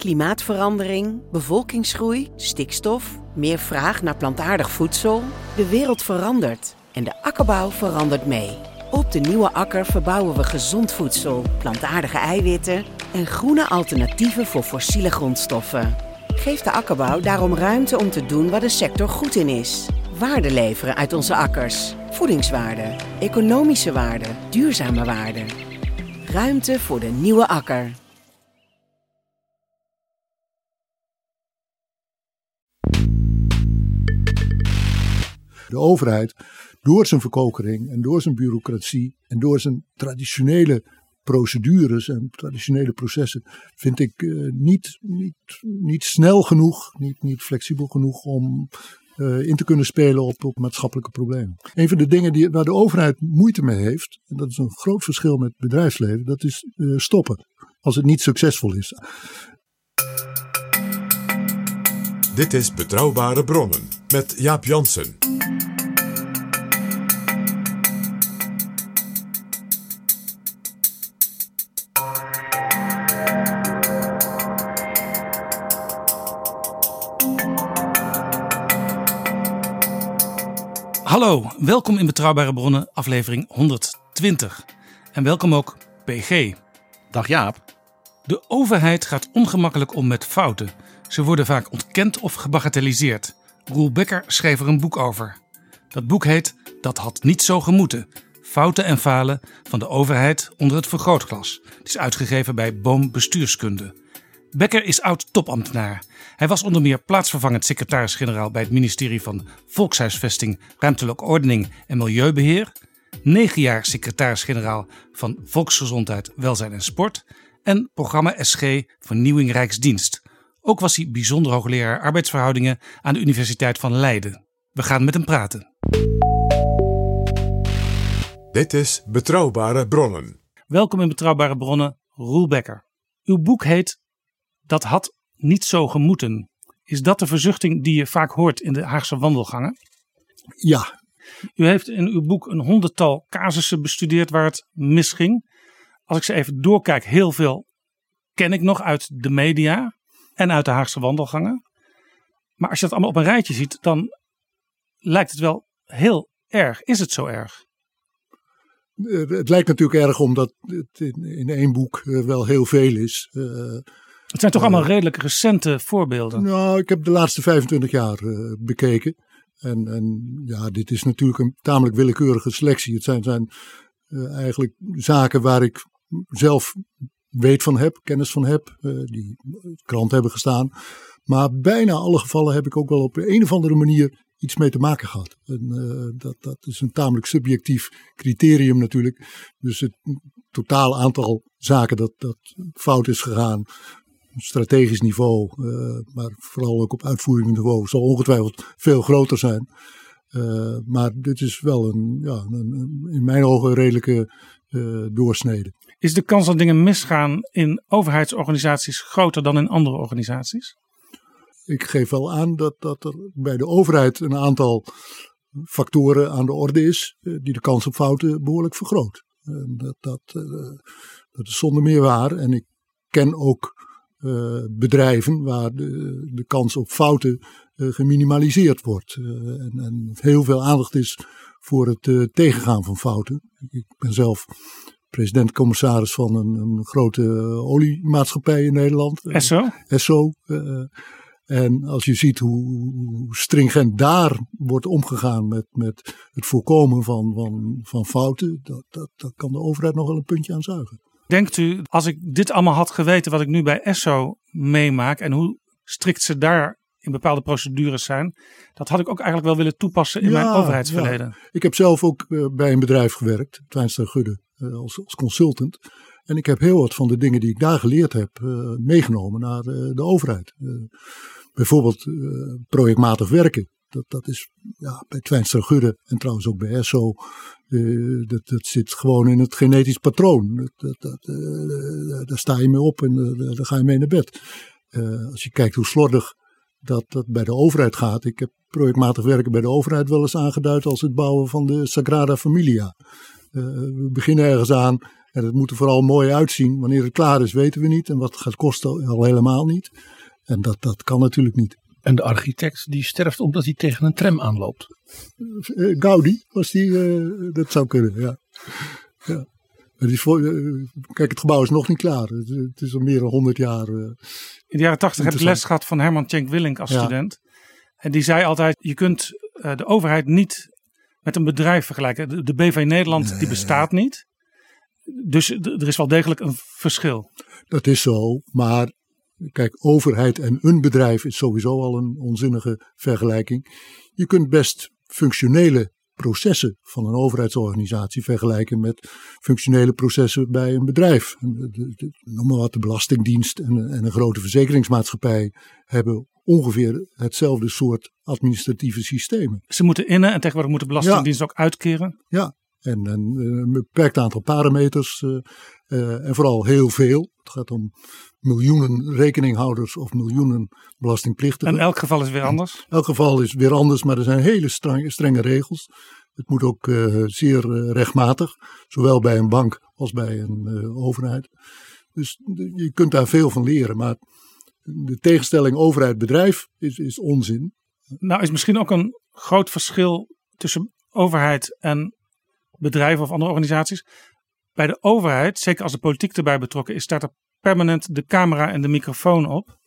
Klimaatverandering, bevolkingsgroei, stikstof, meer vraag naar plantaardig voedsel. De wereld verandert en de akkerbouw verandert mee. Op de nieuwe akker verbouwen we gezond voedsel, plantaardige eiwitten en groene alternatieven voor fossiele grondstoffen. Geef de akkerbouw daarom ruimte om te doen waar de sector goed in is. Waarde leveren uit onze akkers. Voedingswaarde, economische waarde, duurzame waarde. Ruimte voor de nieuwe akker. De overheid, door zijn verkokering en door zijn bureaucratie en door zijn traditionele procedures en traditionele processen, vind ik eh, niet, niet, niet snel genoeg, niet, niet flexibel genoeg om eh, in te kunnen spelen op, op maatschappelijke problemen. Een van de dingen die, waar de overheid moeite mee heeft, en dat is een groot verschil met het bedrijfsleven, dat is eh, stoppen als het niet succesvol is. Dit is Betrouwbare Bronnen met Jaap Jansen. Hallo, welkom in Betrouwbare Bronnen, aflevering 120. En welkom ook PG. Dag Jaap. De overheid gaat ongemakkelijk om met fouten. Ze worden vaak ontkend of gebagatelliseerd. Roel Becker schreef er een boek over. Dat boek heet Dat had niet zo gemoeten. Fouten en falen van de overheid onder het vergrootglas. Het is uitgegeven bij Boom Bestuurskunde. Becker is oud topambtenaar. Hij was onder meer plaatsvervangend secretaris-generaal bij het ministerie van Volkshuisvesting, Ruimtelijke Ordening en Milieubeheer. Negen jaar secretaris-generaal van Volksgezondheid, Welzijn en Sport. En programma SG Vernieuwing Rijksdienst. Ook was hij bijzonder hoogleraar arbeidsverhoudingen aan de Universiteit van Leiden. We gaan met hem praten. Dit is Betrouwbare Bronnen. Welkom in Betrouwbare Bronnen, Roel Becker. Uw boek heet Dat had niet zo gemoeten. Is dat de verzuchting die je vaak hoort in de Haagse wandelgangen? Ja, U heeft in uw boek een honderdtal casussen bestudeerd waar het misging. Als ik ze even doorkijk, heel veel ken ik nog uit de media en uit de Haagse wandelgangen. Maar als je dat allemaal op een rijtje ziet, dan lijkt het wel heel erg. Is het zo erg? eh, het lijkt natuurlijk erg omdat het in, in één boek eh, wel heel veel is. Eh, Het zijn toch allemaal redelijk recente voorbeelden. Nou, ik heb de laatste 25 jaar bekeken. En, en ja, dit is natuurlijk een tamelijk willekeurige selectie. Het zijn, zijn eigenlijk zaken waar ik zelf weet van heb, kennis van heb, eh, die krant hebben gestaan. Maar bijna alle gevallen heb ik ook wel op een of andere manier iets mee te maken gehad. Eh, dat, dat is een tamelijk subjectief criterium natuurlijk. Dus het totaal aantal zaken dat, dat fout is gegaan, strategisch niveau, eh, maar vooral ook op uitvoeringsniveau, zal ongetwijfeld veel groter zijn. Maar dit is wel een, ja, een, in mijn ogen een redelijke doorsnede. Is de kans dat dingen misgaan in overheidsorganisaties groter dan in andere organisaties? Ik geef wel aan dat, dat er bij de overheid een aantal factoren aan de orde is eh, die de kans op fouten behoorlijk vergroot. Dat, dat, eh, dat is zonder meer waar. En ik ken ook eh, bedrijven waar de, de kans op fouten geminimaliseerd wordt. En, en heel veel aandacht is voor het tegengaan van fouten. Ik ben zelf president-commissaris van een, een grote eh, oliemaatschappij in Nederland. Eh, Esso? Esso. eh, en als je ziet hoe, hoe stringent daar wordt omgegaan met, met het voorkomen van, van, van fouten, dat, dat, dat kan de overheid nog wel een puntje aan zuigen. Denkt u, als ik dit allemaal had geweten wat ik nu bij Esso meemaak en hoe strikt ze daar in bepaalde procedures zijn, dat had ik ook eigenlijk wel willen toepassen in Ja, mijn overheidsverleden. Ik heb zelf ook bij een bedrijf gewerkt, Twijnstra Gudde, als, als consultant. En ik heb heel wat van de dingen die ik daar geleerd heb meegenomen naar de overheid. bijvoorbeeld projectmatig werken. Dat, dat is ja, bij Twijnstra Gudde en trouwens ook bij ESSO. Dat, dat zit gewoon in het genetisch patroon. Dat, dat, daar sta je mee op en uh, daar ga je mee naar bed. als je kijkt hoe slordig dat, dat bij de overheid gaat. Ik heb projectmatig werken bij de overheid wel eens aangeduid als het bouwen van de Sagrada Familia. We beginnen ergens aan en het moet er vooral mooi uitzien. Wanneer het klaar is weten we niet en wat het gaat kosten al helemaal niet. En dat, dat kan natuurlijk niet. En de architect die sterft omdat hij tegen een tram aanloopt. Uh, Gaudi was die, uh, dat zou kunnen, ja. ja. Het is voor, uh, kijk, het gebouw is nog niet klaar. Het, het is al meer dan 100 jaar. In de jaren 80 heb ik les gehad van Herman Tjenk Willink als ja. student. En die zei altijd: je kunt de overheid niet met een bedrijf vergelijken. De, de BV Nederland nee. die bestaat niet. Dus er is wel degelijk een verschil. Dat is zo, maar Kijk, overheid en een bedrijf is sowieso al een onzinnige vergelijking. Je kunt best functionele processen van een overheidsorganisatie vergelijken met functionele processen bij een bedrijf. Noem maar wat, de Belastingdienst en, en een grote verzekeringsmaatschappij hebben ongeveer hetzelfde soort administratieve systemen. Ze moeten innen en tegenwoordig moet de Belastingdienst ja. ook uitkeren. Ja, en, en een beperkt aantal parameters uh, uh, en vooral heel veel. Het gaat om miljoenen rekeninghouders of miljoenen belastingplichtigen. En elk geval is weer anders? Elk geval is weer anders, maar er zijn hele strenge, strenge regels. Het moet ook uh, zeer rechtmatig, zowel bij een bank als bij een overheid. Dus je kunt daar veel van leren, maar de tegenstelling overheid-bedrijf is, is onzin. Nou is misschien ook een groot verschil tussen overheid en bedrijven of andere organisaties. Bij de overheid, zeker als de politiek erbij betrokken is, staat er permanent de camera en de microfoon op.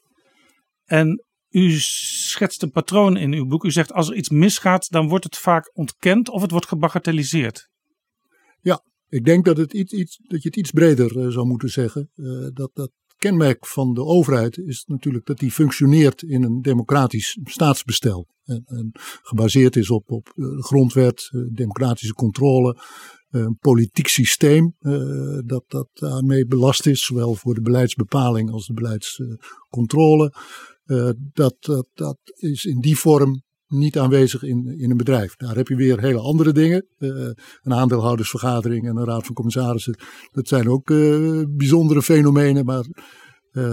En u schetst een patroon in uw boek. U zegt als er iets misgaat, dan wordt het vaak ontkend of het wordt gebagatelliseerd. Ja, ik denk dat, het iets, iets, dat je het iets breder uh, zou moeten zeggen. Uh, dat, dat kenmerk van de overheid is natuurlijk dat die functioneert in een democratisch staatsbestel. En, en gebaseerd is op, op de grondwet, democratische controle, een politiek systeem dat, dat daarmee belast is, zowel voor de beleidsbepaling als de beleidscontrole. Dat, dat is in die vorm niet aanwezig in, in een bedrijf. Daar heb je weer hele andere dingen. Uh, een aandeelhoudersvergadering en een raad van commissarissen. Dat zijn ook bijzondere fenomenen, maar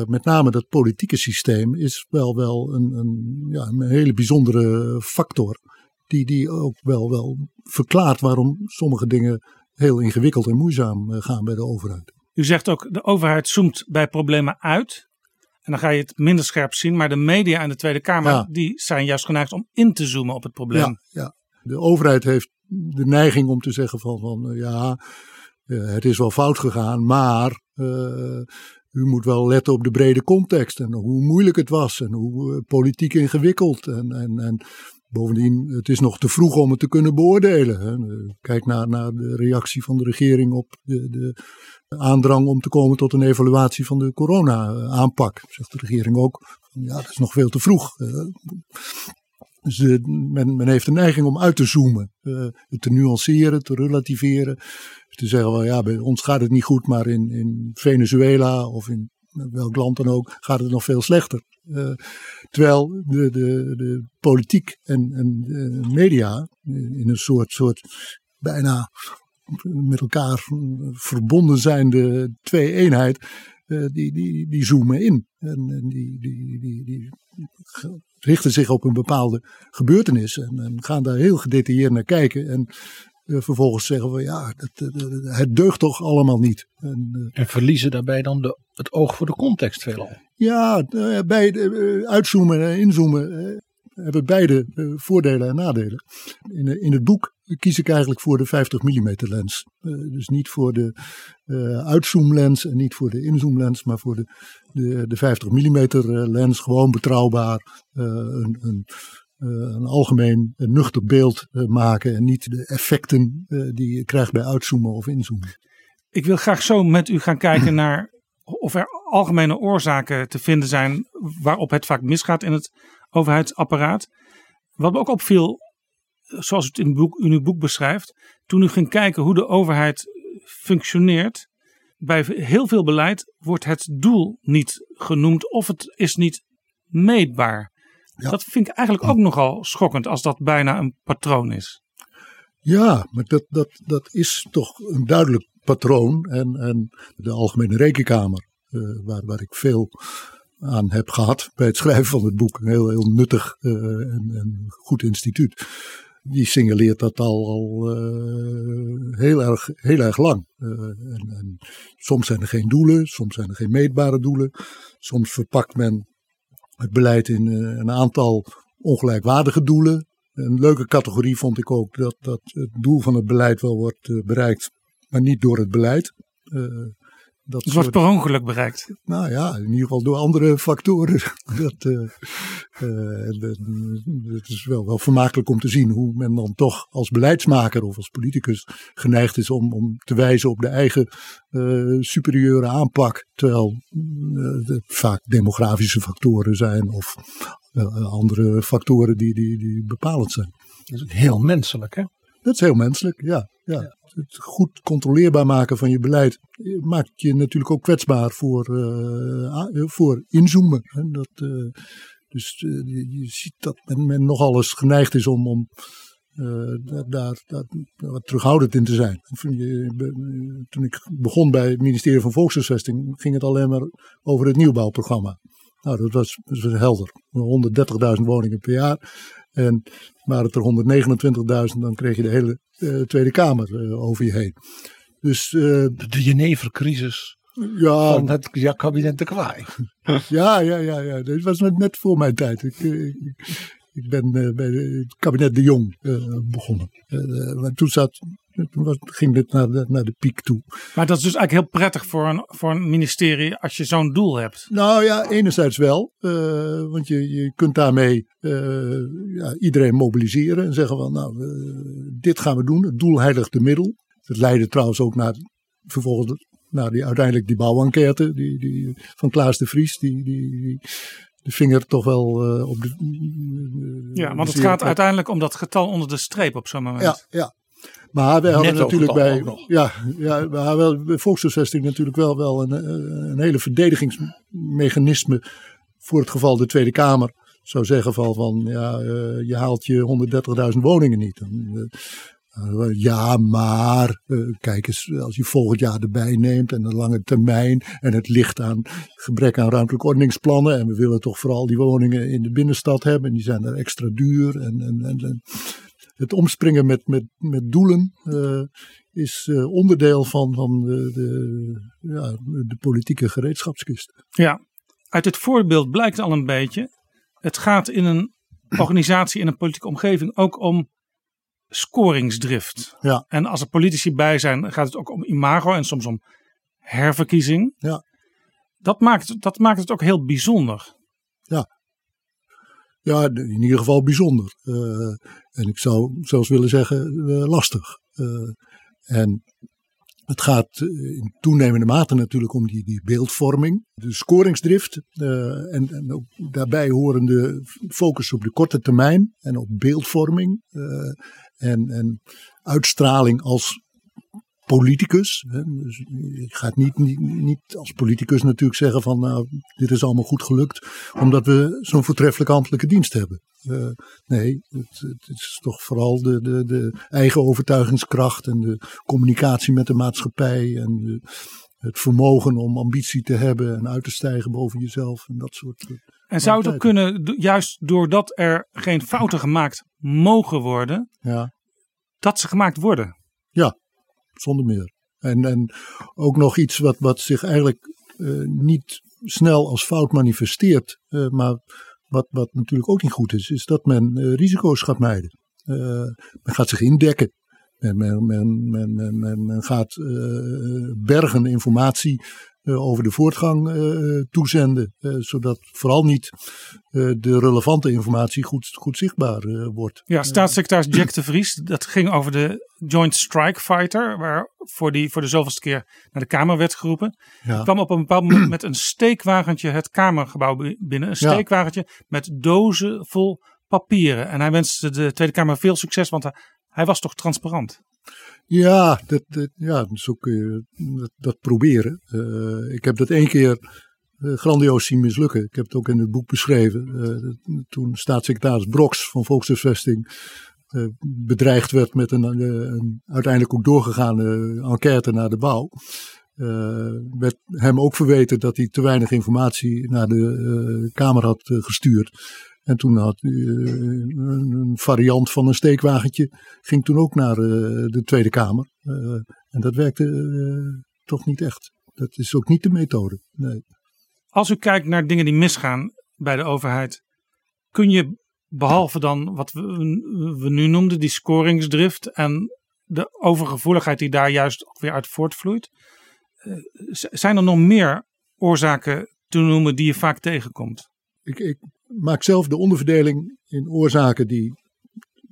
met name dat politieke systeem is wel, wel een, een, ja, een hele bijzondere factor die, die ook wel, wel verklaart waarom sommige dingen heel ingewikkeld en moeizaam eh, gaan bij de overheid. U zegt ook, de overheid zoomt bij problemen uit. En dan ga je het minder scherp zien. Maar de media en de Tweede Kamer, ja. die zijn juist geneigd om in te zoomen op het probleem. Ja, ja. de overheid heeft de neiging om te zeggen van, van ja, het is wel fout gegaan, maar uh, u moet wel letten op de brede context en hoe moeilijk het was en hoe politiek ingewikkeld. En, en, en Bovendien, het is nog te vroeg om het te kunnen beoordelen. Kijk naar, naar de reactie van de regering op de, de aandrang om te komen tot een evaluatie van de corona-aanpak. Zegt de regering ook, ja, dat is nog veel te vroeg. Dus men, heeft de neiging om uit te zoomen, uh, te nuanceren, te relativeren. Te zeggen, wel, ja, bij ons gaat het niet goed, maar in, in Venezuela of in welk land dan ook, gaat het nog veel slechter. Uh, terwijl de, de, de politiek en, en de media in een soort, soort bijna met elkaar verbonden zijnde twee-eenheid, uh, die, die, die zoomen in. En, die, die, die, die, richten zich op een bepaalde gebeurtenis en, en gaan daar heel gedetailleerd naar kijken. En vervolgens zeggen we ja, dat, uh, het deugt toch allemaal niet. En, uh, en verliezen daarbij dan de, het oog voor de context veelal? Ja, bij uitzoomen en inzoomen hebben beide voordelen en nadelen. In, in het boek kies ik eigenlijk voor de 50 mm lens. dus niet voor de uitzoomlens en niet voor de inzoomlens, maar voor de, de, de 50 mm lens. Gewoon betrouwbaar. een, een een algemeen een nuchter beeld uh, maken en niet de effecten die je krijgt bij uitzoomen of inzoomen. Ik wil graag zo met u gaan kijken naar of er algemene oorzaken te vinden zijn waarop het vaak misgaat in het overheidsapparaat. Wat me ook opviel, zoals u het in, boek, in uw boek beschrijft, toen u ging kijken hoe de overheid functioneert, bij heel veel beleid wordt het doel niet genoemd of het is niet meetbaar. Ja. Dat vind ik eigenlijk ook nogal schokkend als dat bijna een patroon is. Ja, maar dat, dat, dat is toch een duidelijk patroon. En, en de Algemene Rekenkamer, eh, waar, waar ik veel aan heb gehad bij het schrijven van het boek, een heel, heel nuttig eh, en, en goed instituut. Die signaleert dat al, al eh, heel, erg, heel erg lang. En, en soms zijn er geen doelen, soms zijn er geen meetbare doelen. Soms verpakt men het beleid in eh, een aantal ongelijkwaardige doelen. Een leuke categorie vond ik ook dat, dat het doel van het beleid wel wordt eh, bereikt, maar niet door het beleid. Eh, dat Het wordt soort- per ongeluk bereikt. nou ja, in ieder geval door andere factoren. Dat, eh, eh, dat, het is wel, wel vermakelijk om te zien hoe men dan toch als beleidsmaker of als politicus geneigd is om, om te wijzen op de eigen eh, superieure aanpak. Terwijl eh, het vaak demografische factoren zijn of eh, andere factoren die, die, die bepalend zijn. Dat is ook heel menselijk, hè? Dat is heel menselijk, ja. ja. Het goed controleerbaar maken van je beleid maakt je natuurlijk ook kwetsbaar voor, eh, a- voor inzoomen. hè. Dat, eh, dus eh, je, ziet dat men, men nogal eens geneigd is om, om eh, daar, daar, daar wat terughoudend in te zijn. Toen ik begon bij het ministerie van Volkshuisvesting ging het alleen maar over het nieuwbouwprogramma. Nou, dat was, dat was helder. 130.000 woningen per jaar. En waren het er 129.000, dan kreeg je de hele eh, Tweede Kamer eh, over je heen. Dus eh, De Jenevercrisis ja, van het ja, kabinet de Kwaai. ja, ja, ja, ja, dat was net, net voor mijn tijd. Ik, ik, ik ben bij het kabinet De Jong begonnen. Maar toen zat, toen ging dit naar de, naar de piek toe. Maar dat is dus eigenlijk heel prettig voor een, voor een ministerie als je zo'n doel hebt. Nou ja, enerzijds wel. eh, want je, je kunt daarmee eh, ja, iedereen mobiliseren en zeggen van nou, eh, dit gaan we doen. Het doel heiligt de middel. Het leidde trouwens ook naar vervolgens naar die, uiteindelijk die bouwenquête die, die, van Klaas de Vries. Die, die, die de vinger toch wel op de... Ja, want het gaat uiteindelijk om dat getal onder de streep op zo'n moment. Ja, ja. Maar wij hadden natuurlijk bij, ja, ja, we hadden wel bij volkshuisvesting natuurlijk wel, wel een, eh, een hele verdedigingsmechanisme voor het geval de Tweede Kamer zou zeggen van, van ja, eh, je haalt je 130.000 woningen niet. Dan, eh, ja, maar kijk eens, als je volgend jaar erbij neemt en een lange termijn en het ligt aan gebrek aan ruimtelijke ordeningsplannen en we willen toch vooral die woningen in de binnenstad hebben en die zijn er extra duur en, en, en, en het omspringen met, met, met doelen eh, is eh, onderdeel van, van de, de, ja, de politieke gereedschapskist. Ja, uit het voorbeeld blijkt al een beetje. Het gaat in een organisatie, in een politieke omgeving ook om scoringsdrift. Ja. En als er politici bij zijn, gaat het ook om imago en soms om herverkiezing. Ja. Dat maakt, dat maakt het ook heel bijzonder. Ja, in ieder geval bijzonder. Eh, en ik zou zelfs willen zeggen eh, lastig. Eh, en het gaat in toenemende mate natuurlijk om die, die beeldvorming, de scoringsdrift. en, en ook daarbij horende focus op de korte termijn en op beeldvorming. en, en uitstraling als politicus. Hè. Dus je gaat niet, niet, niet als politicus natuurlijk zeggen van nou, dit is allemaal goed gelukt omdat we zo'n voortreffelijke ambtelijke dienst hebben. Eh, nee, het, het is toch vooral de, de, de eigen overtuigingskracht en de communicatie met de maatschappij en de, het vermogen om ambitie te hebben en uit te stijgen boven jezelf en dat soort. eh, En zou het ook kunnen, juist doordat er geen fouten gemaakt mogen worden, Ja, dat ze gemaakt worden? Zonder meer. En, en ook nog iets wat, wat zich eigenlijk eh, niet snel als fout manifesteert, eh, maar wat, wat natuurlijk ook niet goed is, is dat men eh, risico's gaat mijden. Men gaat zich indekken. Men, men, men, men, gaat bergen informatie over de voortgang eh, toezenden, eh, zodat vooral niet eh, de relevante informatie goed, goed zichtbaar eh, wordt. Ja, staatssecretaris Jack de Vries, dat ging over de Joint Strike Fighter, waar voor, die, voor de zoveelste keer naar de Kamer werd geroepen. Ja. kwam op een bepaald moment met een steekwagentje het Kamergebouw bi- binnen. Een Ja. steekwagentje met dozen vol papieren. En hij wenste de Tweede Kamer veel succes, want hij, hij was toch transparant. Ja, dat, ja zo kun je dat, proberen. Uh, ik heb dat één keer uh, grandioos zien mislukken. Ik heb het ook in het boek beschreven. Uh, toen staatssecretaris Broks van Volkshuisvesting bedreigd werd met een, een, uiteindelijk ook doorgegaande enquête naar de bouw. werd hem ook verweten dat hij te weinig informatie naar de Kamer had gestuurd. En toen had uh, een variant van een steekwagentje, ging toen ook naar uh, de Tweede Kamer. Uh, en dat werkte toch niet echt. Dat is ook niet de methode. Nee. Als u kijkt naar dingen die misgaan bij de overheid, kun je behalve dan wat we, we nu noemden, die scoringsdrift en de overgevoeligheid die daar juist weer uit voortvloeit, zijn er nog meer oorzaken te noemen die je vaak tegenkomt? Ik, ik maak zelf de onderverdeling in oorzaken die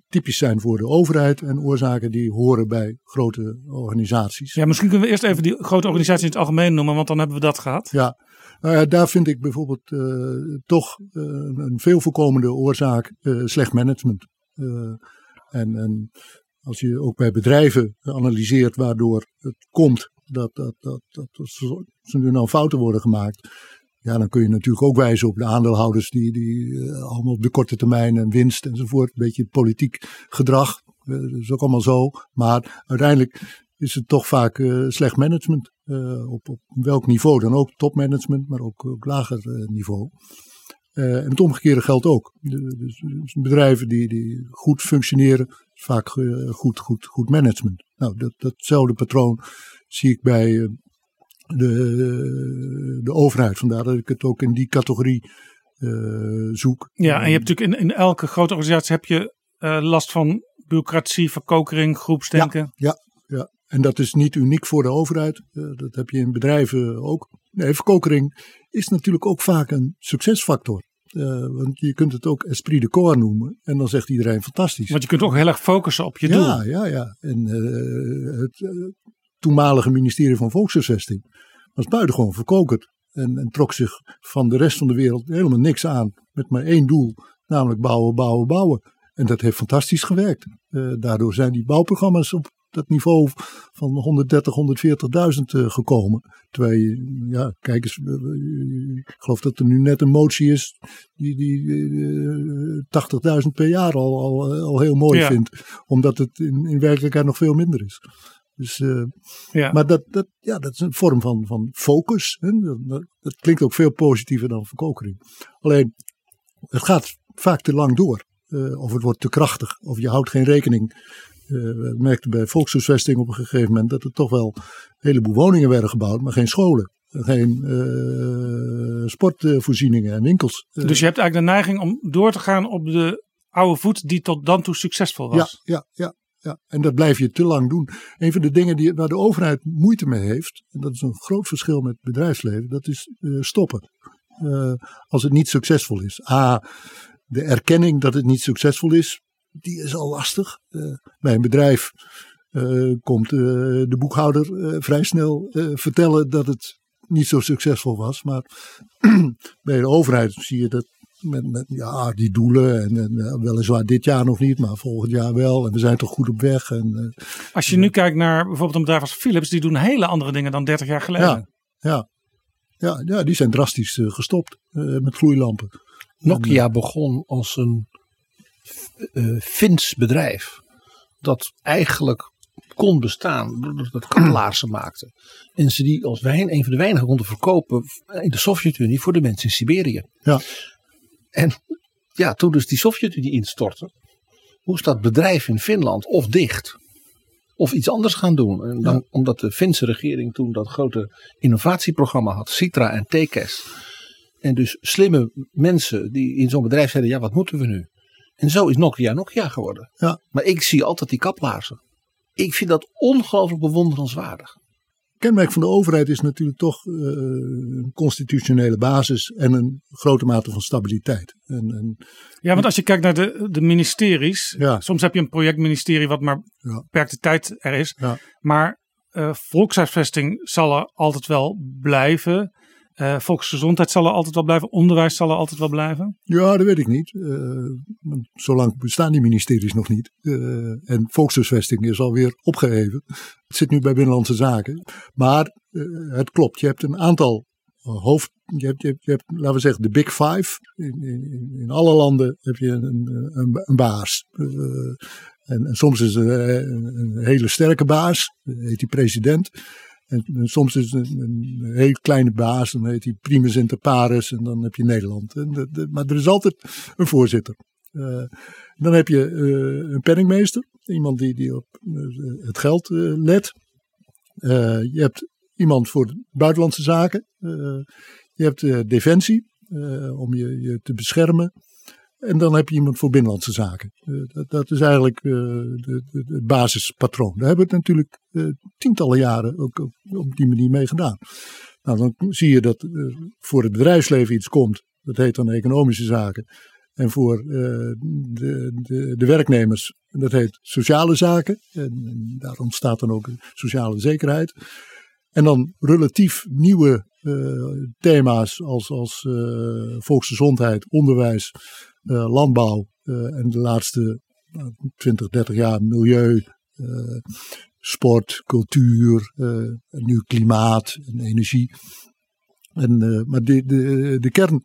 typisch zijn voor de overheid en oorzaken die horen bij grote organisaties. Ja, misschien kunnen we eerst even die grote organisaties in het algemeen noemen, want dan hebben we dat gehad. Ja, nou ja daar vind ik bijvoorbeeld uh, toch uh, een veel voorkomende oorzaak uh, slecht management. en, en als je ook bij bedrijven analyseert waardoor het komt dat, dat, dat, dat, dat er nu nou fouten worden gemaakt, ja, dan kun je natuurlijk ook wijzen op de aandeelhouders die, die uh, allemaal op de korte termijn en winst enzovoort. Een beetje politiek gedrag. Uh, dat is ook allemaal zo. Maar uiteindelijk is het toch vaak uh, slecht management. op, op welk niveau dan ook. Topmanagement, maar ook, ook lager niveau. en het omgekeerde geldt ook. dus, dus, bedrijven die, die goed functioneren, vaak goed, goed, goed management. Nou, dat, datzelfde patroon zie ik bij de, de overheid. Vandaar dat ik het ook in die categorie uh, zoek. Ja, en je hebt natuurlijk in, in elke grote organisatie heb je uh, last van bureaucratie, verkokering, groepsdenken. Ja, ja, ja, en dat is niet uniek voor de overheid. Uh, dat heb je in bedrijven ook. Nee, verkokering is natuurlijk ook vaak een succesfactor. Want je kunt het ook esprit de corps noemen. En dan zegt iedereen fantastisch. Want je kunt ook heel erg focussen op je ja, doel. Ja, ja. En het toenmalige ministerie van Volkshuisvesting was buitengewoon verkokerd. En, en trok zich van de rest van de wereld helemaal niks aan. Met maar één doel, namelijk bouwen, bouwen, bouwen. En dat heeft fantastisch gewerkt. Uh, daardoor zijn die bouwprogramma's op dat niveau van 130, 140.000 uh, gekomen. Terwijl je, ja, kijk eens, uh, ik geloof dat er nu net een motie is die, die 80.000 per jaar al, al, al heel mooi ja. vindt. Omdat het in, in werkelijkheid nog veel minder is. Dus, uh, ja. Maar dat, dat, ja, dat is een vorm van, van focus. Hè? Dat, dat, klinkt ook veel positiever dan verkokering. Alleen, het gaat vaak te lang door. Uh, of het wordt te krachtig. Of je houdt geen rekening. Uh, we merkten bij volkshuisvesting op een gegeven moment dat er toch wel een heleboel woningen werden gebouwd, maar geen scholen. Geen sportvoorzieningen en winkels. Dus je hebt eigenlijk de neiging om door te gaan op de oude voet die tot dan toe succesvol was. Ja, ja, ja ja, en dat blijf je te lang doen. Een van de dingen die, waar de overheid moeite mee heeft, en dat is een groot verschil met het bedrijfsleven, dat is uh, stoppen. Uh, als het niet succesvol is. A, de erkenning dat het niet succesvol is, die is al lastig. Uh, bij een bedrijf komt de boekhouder vrij snel vertellen dat het niet zo succesvol was. Maar bij de overheid zie je dat met, met ja, die doelen. En, en, weliswaar dit jaar nog niet, maar volgend jaar wel. En we zijn toch goed op weg. En, uh, als je nu kijkt naar bijvoorbeeld een bedrijf als Philips, die doen hele andere dingen dan 30 jaar geleden. Ja, ja. Ja, ja die zijn drastisch uh, gestopt uh, met gloeilampen. Nokia en, begon als een Fins bedrijf. Dat eigenlijk kon bestaan doordat het kaplaarzen maakte. En ze die als wijn een van de weinigen konden verkopen in de Sovjet-Unie voor de mensen in Siberië. Ja. En ja, toen dus die Sovjet-Unie instortte, moest dat bedrijf in Finland of dicht of iets anders gaan doen. En dan, ja. Omdat de Finse regering toen dat grote innovatieprogramma had, Citra en Tekes. En dus slimme mensen die in zo'n bedrijf zeiden, ja wat moeten we nu? En zo is Nokia Nokia geworden. Ja. Maar ik zie altijd die kaplaarzen. Ik vind dat ongelooflijk bewonderenswaardig kenmerk van de overheid is natuurlijk toch uh, een constitutionele basis en een grote mate van stabiliteit. En, en, ja, want als je kijkt naar de, de ministeries, ja. soms heb je een projectministerie wat maar ja. beperkte tijd er is. Ja. Maar uh, volkshuisvesting zal er altijd wel blijven. Uh, volksgezondheid zal er altijd wel blijven. Onderwijs zal er altijd wel blijven. Ja, dat weet ik niet. Uh, zolang bestaan die ministeries nog niet. Uh, en volkshuisvesting is alweer opgeheven. Het zit nu bij Binnenlandse Zaken. Maar het klopt. Je hebt een aantal hoofd. Je hebt, je hebt, je hebt, laten we zeggen, de Big Five. In, in, in alle landen heb je een, een, een baas. En, en, soms is het een, een hele sterke baas. heet die president. En, soms is het een, heel kleine baas, dan heet hij primus inter pares en dan heb je Nederland. En maar er is altijd een voorzitter. Uh, dan heb je uh, een penningmeester, iemand die, die op uh, het geld let. je hebt iemand voor buitenlandse zaken. je hebt defensie, om je, je te beschermen. En dan heb je iemand voor binnenlandse zaken. Uh, dat, dat, is eigenlijk uh, het basispatroon. Daar hebben we het natuurlijk uh, tientallen jaren ook op, die manier mee gedaan. Nou, dan zie je dat voor het bedrijfsleven iets komt. Dat heet dan economische zaken. En voor de, de, de, werknemers, dat heet sociale zaken. En, daar ontstaat dan ook sociale zekerheid. En dan relatief nieuwe thema's als, als volksgezondheid, onderwijs, uh, landbouw uh, en de laatste 20, 30 jaar milieu, uh, sport, cultuur, nu klimaat en energie. En, maar de, de, de kern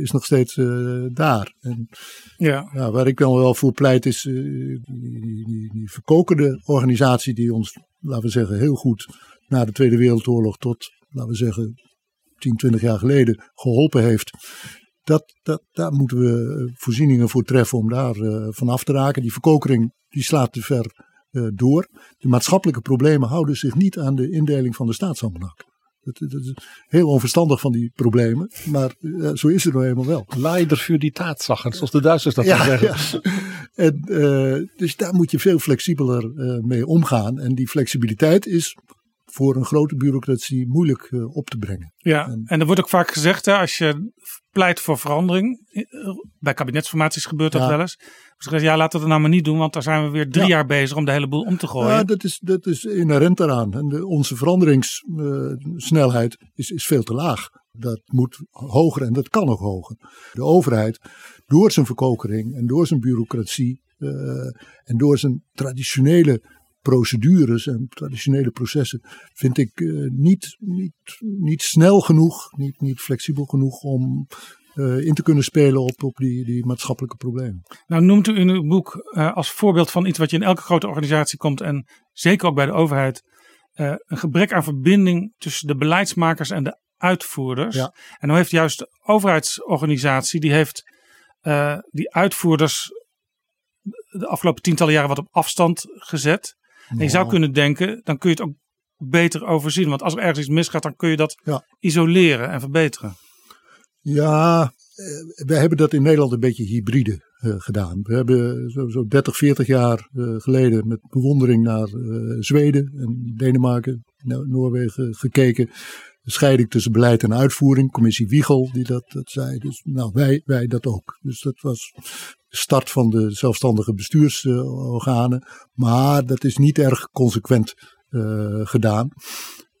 is nog steeds daar. En, ja. ja. Waar ik dan wel voor pleit is die, die, die verkokende organisatie die ons, laten we zeggen, heel goed na de Tweede Wereldoorlog tot, laten we zeggen, 10, 20 jaar geleden geholpen heeft dat, dat, daar moeten we eh, voorzieningen voor treffen om daar uh, van af te raken. Die verkokering die slaat te ver uh, door. De maatschappelijke problemen houden zich niet aan de indeling van de staatsambenak. Dat, dat, is heel onverstandig van die problemen, maar uh, zo is het nou eenmaal wel. Leider voor die taatzanger, zoals de Duitsers dat ja, zeggen. Ja. En, dus daar moet je veel flexibeler mee omgaan. En die flexibiliteit is voor een grote bureaucratie moeilijk uh, op te brengen. Ja, en, en er wordt ook vaak gezegd, hè, als je pleit voor verandering, eh, bij kabinetsformaties gebeurt dat wel eens. Dus ja, laten we het nou maar niet doen, want daar zijn we weer drie jaar bezig om de hele boel om te gooien. Ja, dat is, dat is inherent eraan. En de, onze veranderingssnelheid uh, is, is veel te laag. Dat moet hoger en dat kan ook hoger. De overheid, door zijn verkokering en door zijn bureaucratie uh, en door zijn traditionele procedures en traditionele processen vind ik uh, niet, niet, niet snel genoeg, niet, niet flexibel genoeg om uh, in te kunnen spelen op, op die, die maatschappelijke problemen. Nou noemt u in uw boek uh, als voorbeeld van iets wat je in elke grote organisatie komt en zeker ook bij de overheid, een gebrek aan verbinding tussen de beleidsmakers en de uitvoerders. Ja. En dan heeft juist de overheidsorganisatie, die heeft die uitvoerders de afgelopen tientallen jaren wat op afstand gezet. En je zou kunnen denken, dan kun je het ook beter overzien. Want als er ergens iets misgaat, dan kun je dat ja. isoleren en verbeteren. Ja, eh, we hebben dat in Nederland een beetje hybride uh, gedaan. We hebben zo, zo 30, 40 jaar uh, geleden met bewondering naar uh, Zweden en Denemarken, Noorwegen gekeken. De scheiding tussen beleid en uitvoering. Commissie Wiegel die dat, dat zei. Dus nou, wij, wij dat ook. Dus dat was start van de zelfstandige bestuursorganen. Maar dat is niet erg consequent uh, gedaan.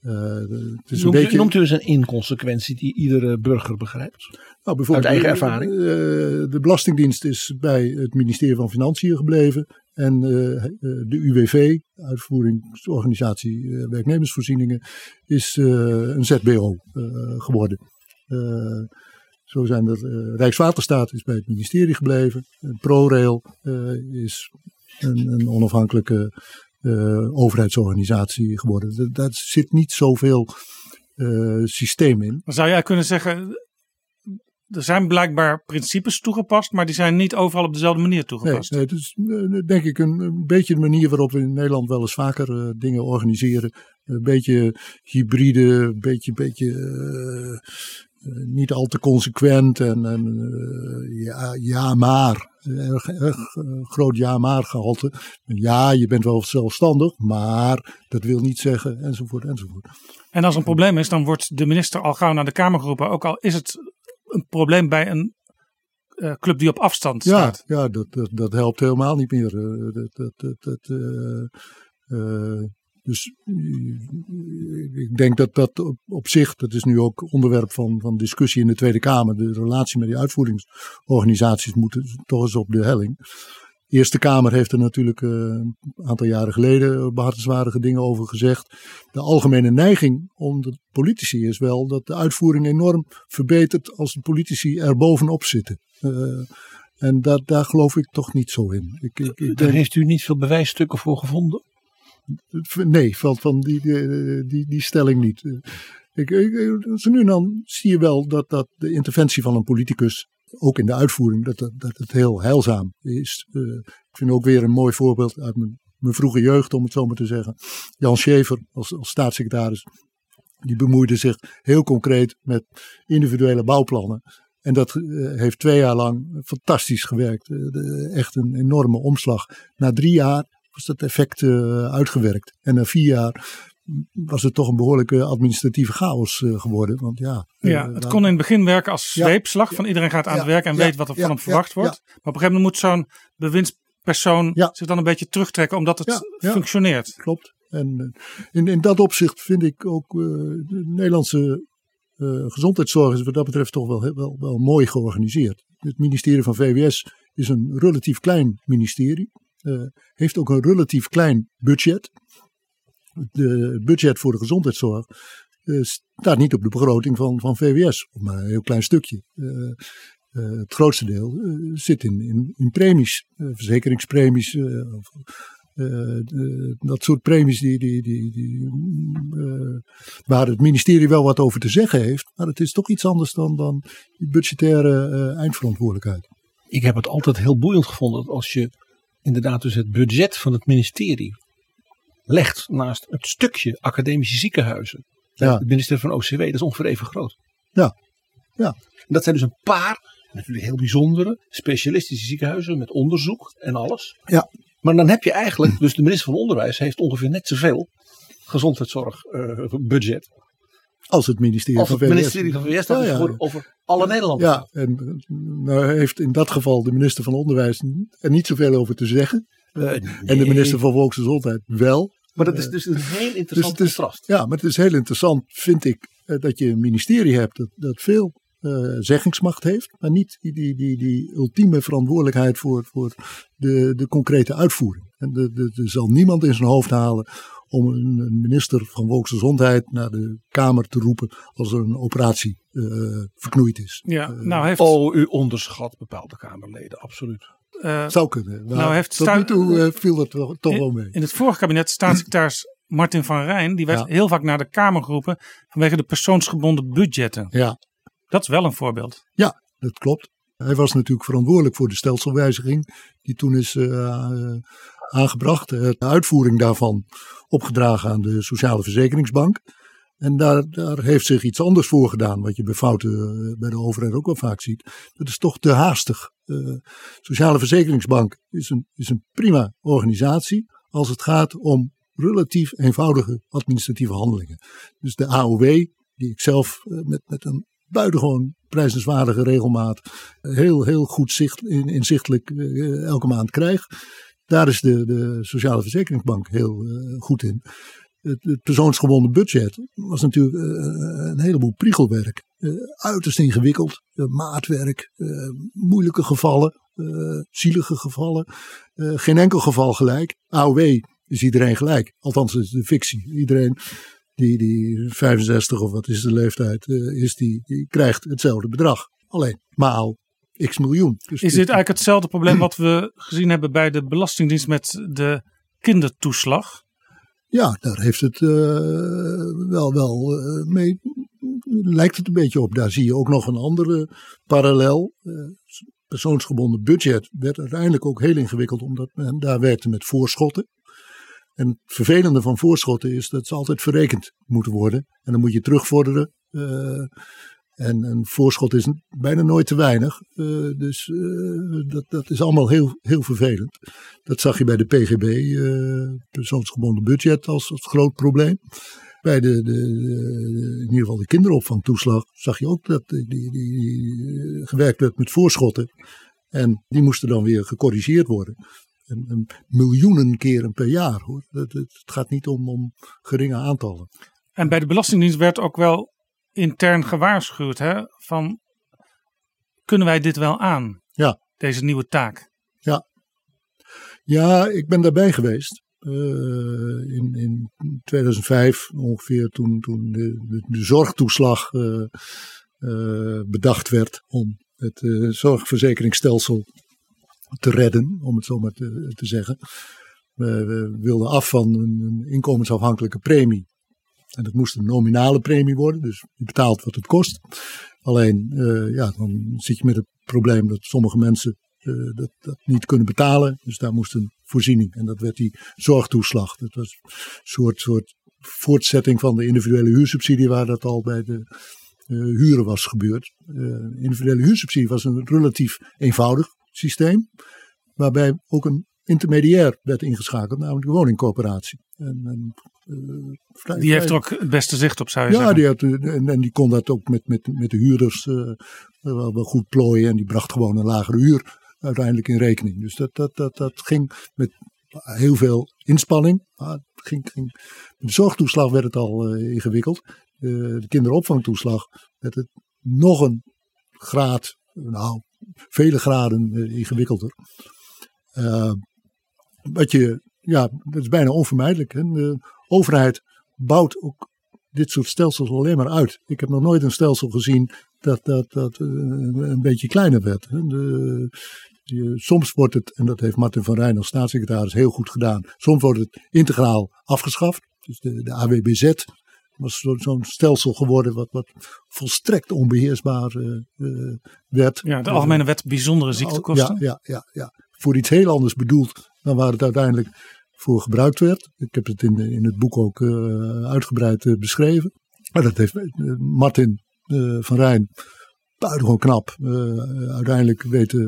Uh, het is noemt, een beetje... noemt u eens een inconsequentie die iedere burger begrijpt? Nou, bijvoorbeeld Uit eigen ervaring? Uh, de Belastingdienst is bij het ministerie van Financiën gebleven. En de UWV, Uitvoeringsorganisatie Werknemersvoorzieningen, is een ZBO geworden. Zo zijn er, uh, Rijkswaterstaat is bij het ministerie gebleven. ProRail uh, is een, een onafhankelijke overheidsorganisatie geworden. Daar zit niet zoveel systeem in. Dan zou jij kunnen zeggen, er zijn blijkbaar principes toegepast, maar die zijn niet overal op dezelfde manier toegepast. Nee, nee het is denk ik een, een, beetje de manier waarop we in Nederland wel eens vaker uh, dingen organiseren. Een beetje hybride, een beetje, beetje niet al te consequent en, en ja, ja maar. Erg, erg groot ja maar gehalte. Ja, je bent wel zelfstandig, maar dat wil niet zeggen enzovoort enzovoort. En als een probleem is, dan wordt de minister al gauw naar de Kamer geroepen. Ook al is het een probleem bij een uh, club die op afstand staat. Ja, ja dat, dat, dat helpt helemaal niet meer. Uh, dat, dat, dat, uh, Dus eh, ik denk dat dat op, zich, dat is nu ook onderwerp van, van discussie in de Tweede Kamer. De relatie met die uitvoeringsorganisaties moet toch eens op de helling. De Eerste Kamer heeft er natuurlijk uh, een aantal jaren geleden behartenswaardige dingen over gezegd. De algemene neiging onder de politici is wel dat de uitvoering enorm verbetert als de politici er bovenop zitten. Uh, en dat, daar geloof ik toch niet zo in. Ik, ik, ik daar heeft u niet veel bewijsstukken voor gevonden? Nee, van, van die, die, die, stelling niet. Ik, ik, nu en dan zie je wel dat, dat de interventie van een politicus, ook in de uitvoering, dat, dat, het heel heilzaam is. Uh, ik vind ook weer een mooi voorbeeld uit mijn, mijn vroege jeugd, om het zo maar te zeggen. Jan Schever als, als staatssecretaris, die bemoeide zich heel concreet met individuele bouwplannen. En dat uh, heeft twee jaar lang fantastisch gewerkt. Echt een enorme omslag. Na drie jaar was dat effect uh, uitgewerkt. En na vier jaar was het toch een behoorlijke administratieve chaos uh, geworden. Want ja, ja het kon in het begin werken als zweepslag. Ja, van iedereen gaat aan het werk en weet wat er van hem verwacht wordt. Maar op een gegeven moment moet zo'n bewindspersoon zich dan een beetje terugtrekken. Omdat het functioneert. Klopt. En eh, in, in dat opzicht vind ik ook de Nederlandse uh, gezondheidszorg is wat dat betreft toch wel, wel, wel mooi georganiseerd. Het ministerie van VWS is een relatief klein ministerie. Uh, heeft ook een relatief klein budget. De budget voor de gezondheidszorg uh, staat niet op de begroting van, van VWS, maar een heel klein stukje. het grootste deel zit in, in, premies, verzekeringspremies, dat soort premies die, die, die, die uh, waar het ministerie wel wat over te zeggen heeft. Maar het is toch iets anders dan, dan die budgettaire eindverantwoordelijkheid. Ik heb het altijd heel boeiend gevonden als je inderdaad dus het budget van het ministerie legt naast het stukje academische ziekenhuizen. Ja. Het ministerie van OCW, dat is ongeveer even groot. Ja. ja. En dat zijn dus een paar, natuurlijk heel bijzondere, specialistische ziekenhuizen met onderzoek en alles. Ja. Maar dan heb je eigenlijk, dus de minister van Onderwijs heeft ongeveer net zoveel gezondheidszorgbudget. Uh, als het ministerie als het van VWS. ministerie van VWS, dat ja, ja. Voor, over alle Nederlanders. Ja, en nou heeft in dat geval de minister van Onderwijs er niet zoveel over te zeggen. Uh, nee. En de minister van Volksgezondheid wel. Maar dat is dus een heel interessant dus contrast. Ja, maar het is heel interessant, vind ik, dat je een ministerie hebt dat, dat veel uh, zeggingsmacht heeft, maar niet die, die, die, die ultieme verantwoordelijkheid voor, voor de, de concrete uitvoering. En er zal niemand in zijn hoofd halen om een minister van Volksgezondheid naar de Kamer te roepen als er een operatie uh, verknoeid is. Ja, nou heeft... Oh, u onderschat bepaalde Kamerleden, absoluut. Uh, Zou kunnen. Nou, nou heeft tot nu toe uh, viel dat toch, toch in, wel mee. In het vorige kabinet, staatssecretaris Martin van Rijn, die werd ja. heel vaak naar de Kamer geroepen vanwege de persoonsgebonden budgetten. Ja, dat is wel een voorbeeld. Ja, dat klopt. Hij was natuurlijk verantwoordelijk voor de stelselwijziging die toen is uh, aangebracht. De uitvoering daarvan opgedragen aan de Sociale Verzekeringsbank. En daar, daar heeft zich iets anders voor gedaan, wat je bij fouten bij de overheid ook wel vaak ziet. Dat is toch te haastig. Uh, Sociale Verzekeringsbank is een, is een prima organisatie als het gaat om relatief eenvoudige administratieve handelingen. Dus de AOW, die ik zelf met, met een buitengewoon prijzenswaardige regelmaat heel, heel goed zicht, in, inzichtelijk elke maand krijg. Daar is de, de Sociale Verzekeringsbank heel uh, goed in. Het, het, persoonsgebonden budget was natuurlijk uh, een heleboel priegelwerk. uiterst ingewikkeld, maatwerk, moeilijke gevallen, zielige gevallen. geen enkel geval gelijk. AOW is iedereen gelijk. Althans, is de fictie. Iedereen die, die 65 of wat is de leeftijd is, die, die krijgt hetzelfde bedrag. Alleen maal x miljoen. Dus is dit eigenlijk hetzelfde probleem wat we gezien hebben bij de Belastingdienst met de kindertoeslag? Ja, daar heeft het uh, wel, wel uh, mee. Lijkt het een beetje op. Daar zie je ook nog een andere parallel. persoonsgebonden budget werd uiteindelijk ook heel ingewikkeld, omdat men daar werkte met voorschotten. En het vervelende van voorschotten is dat ze altijd verrekend moeten worden. En dan moet je terugvorderen. Uh, en een voorschot is bijna nooit te weinig. Uh, dus uh, dat, dat is allemaal heel, heel vervelend. Dat zag je bij de PGB, persoonsgebonden budget, als, groot probleem. Bij de, de, de, in ieder geval de kinderopvangtoeslag zag je ook dat die, die, die gewerkt werd met voorschotten. En die moesten dan weer gecorrigeerd worden. En, en miljoenen keren per jaar hoor. Het, het gaat niet om, om geringe aantallen. En bij de Belastingdienst werd ook wel intern gewaarschuwd hè, van kunnen wij dit wel aan? Ja. Deze nieuwe taak. Ja, ik ben daarbij geweest. eh, in, in 2005 ongeveer toen, toen de, de, de zorgtoeslag eh, eh, bedacht werd om het zorgverzekeringsstelsel te redden, om het zo maar te, te zeggen. We, we wilden af van een inkomensafhankelijke premie. En dat moest een nominale premie worden, dus je betaalt wat het kost. Alleen, eh, ja, dan zit je met het probleem dat sommige mensen eh, dat, dat niet kunnen betalen. Dus daar moest een voorziening. En dat werd die zorgtoeslag. Dat was een soort, soort voortzetting van de individuele huursubsidie, waar dat al bij de eh, huren was gebeurd. Individuele huursubsidie was een relatief eenvoudig systeem, waarbij ook een intermediair werd ingeschakeld, namelijk de woningcoöperatie. En, en, eh, vrij- Die heeft er ook het beste zicht op, zou je ja, zeggen. die had, eh, en, en die kon dat ook met, met, met de huurders eh, wel, wel goed plooien. En die bracht gewoon een lagere huur uiteindelijk in rekening. Dus dat, dat, dat, dat ging met heel veel inspanning. Maar ging, ging, met de zorgtoeslag werd het al ingewikkeld. De kinderopvangtoeslag werd het nog een graad, nou, vele graden ingewikkelder. Eh, wat je, ja, dat is bijna onvermijdelijk. Hè? De overheid bouwt ook dit soort stelsels alleen maar uit. Ik heb nog nooit een stelsel gezien dat, dat, dat eh, een beetje kleiner werd. hè. De, je- soms wordt het, en dat heeft Martin van Rijn als staatssecretaris heel goed gedaan, soms wordt het integraal afgeschaft. Dus de, de AWBZ was zo- zo'n stelsel geworden wat, wat volstrekt onbeheersbaar eh, eh, werd. Ja, de Algemene Wet Bijzondere Ziektekosten. Ja, ja, ja, ja. Voor iets heel anders bedoeld dan waar het uiteindelijk voor gebruikt werd. Ik heb het in, de- in het boek ook eh, uitgebreid eh, beschreven. Maar dat heeft eh, Martin van Rijn buitengewoon knap uiteindelijk weten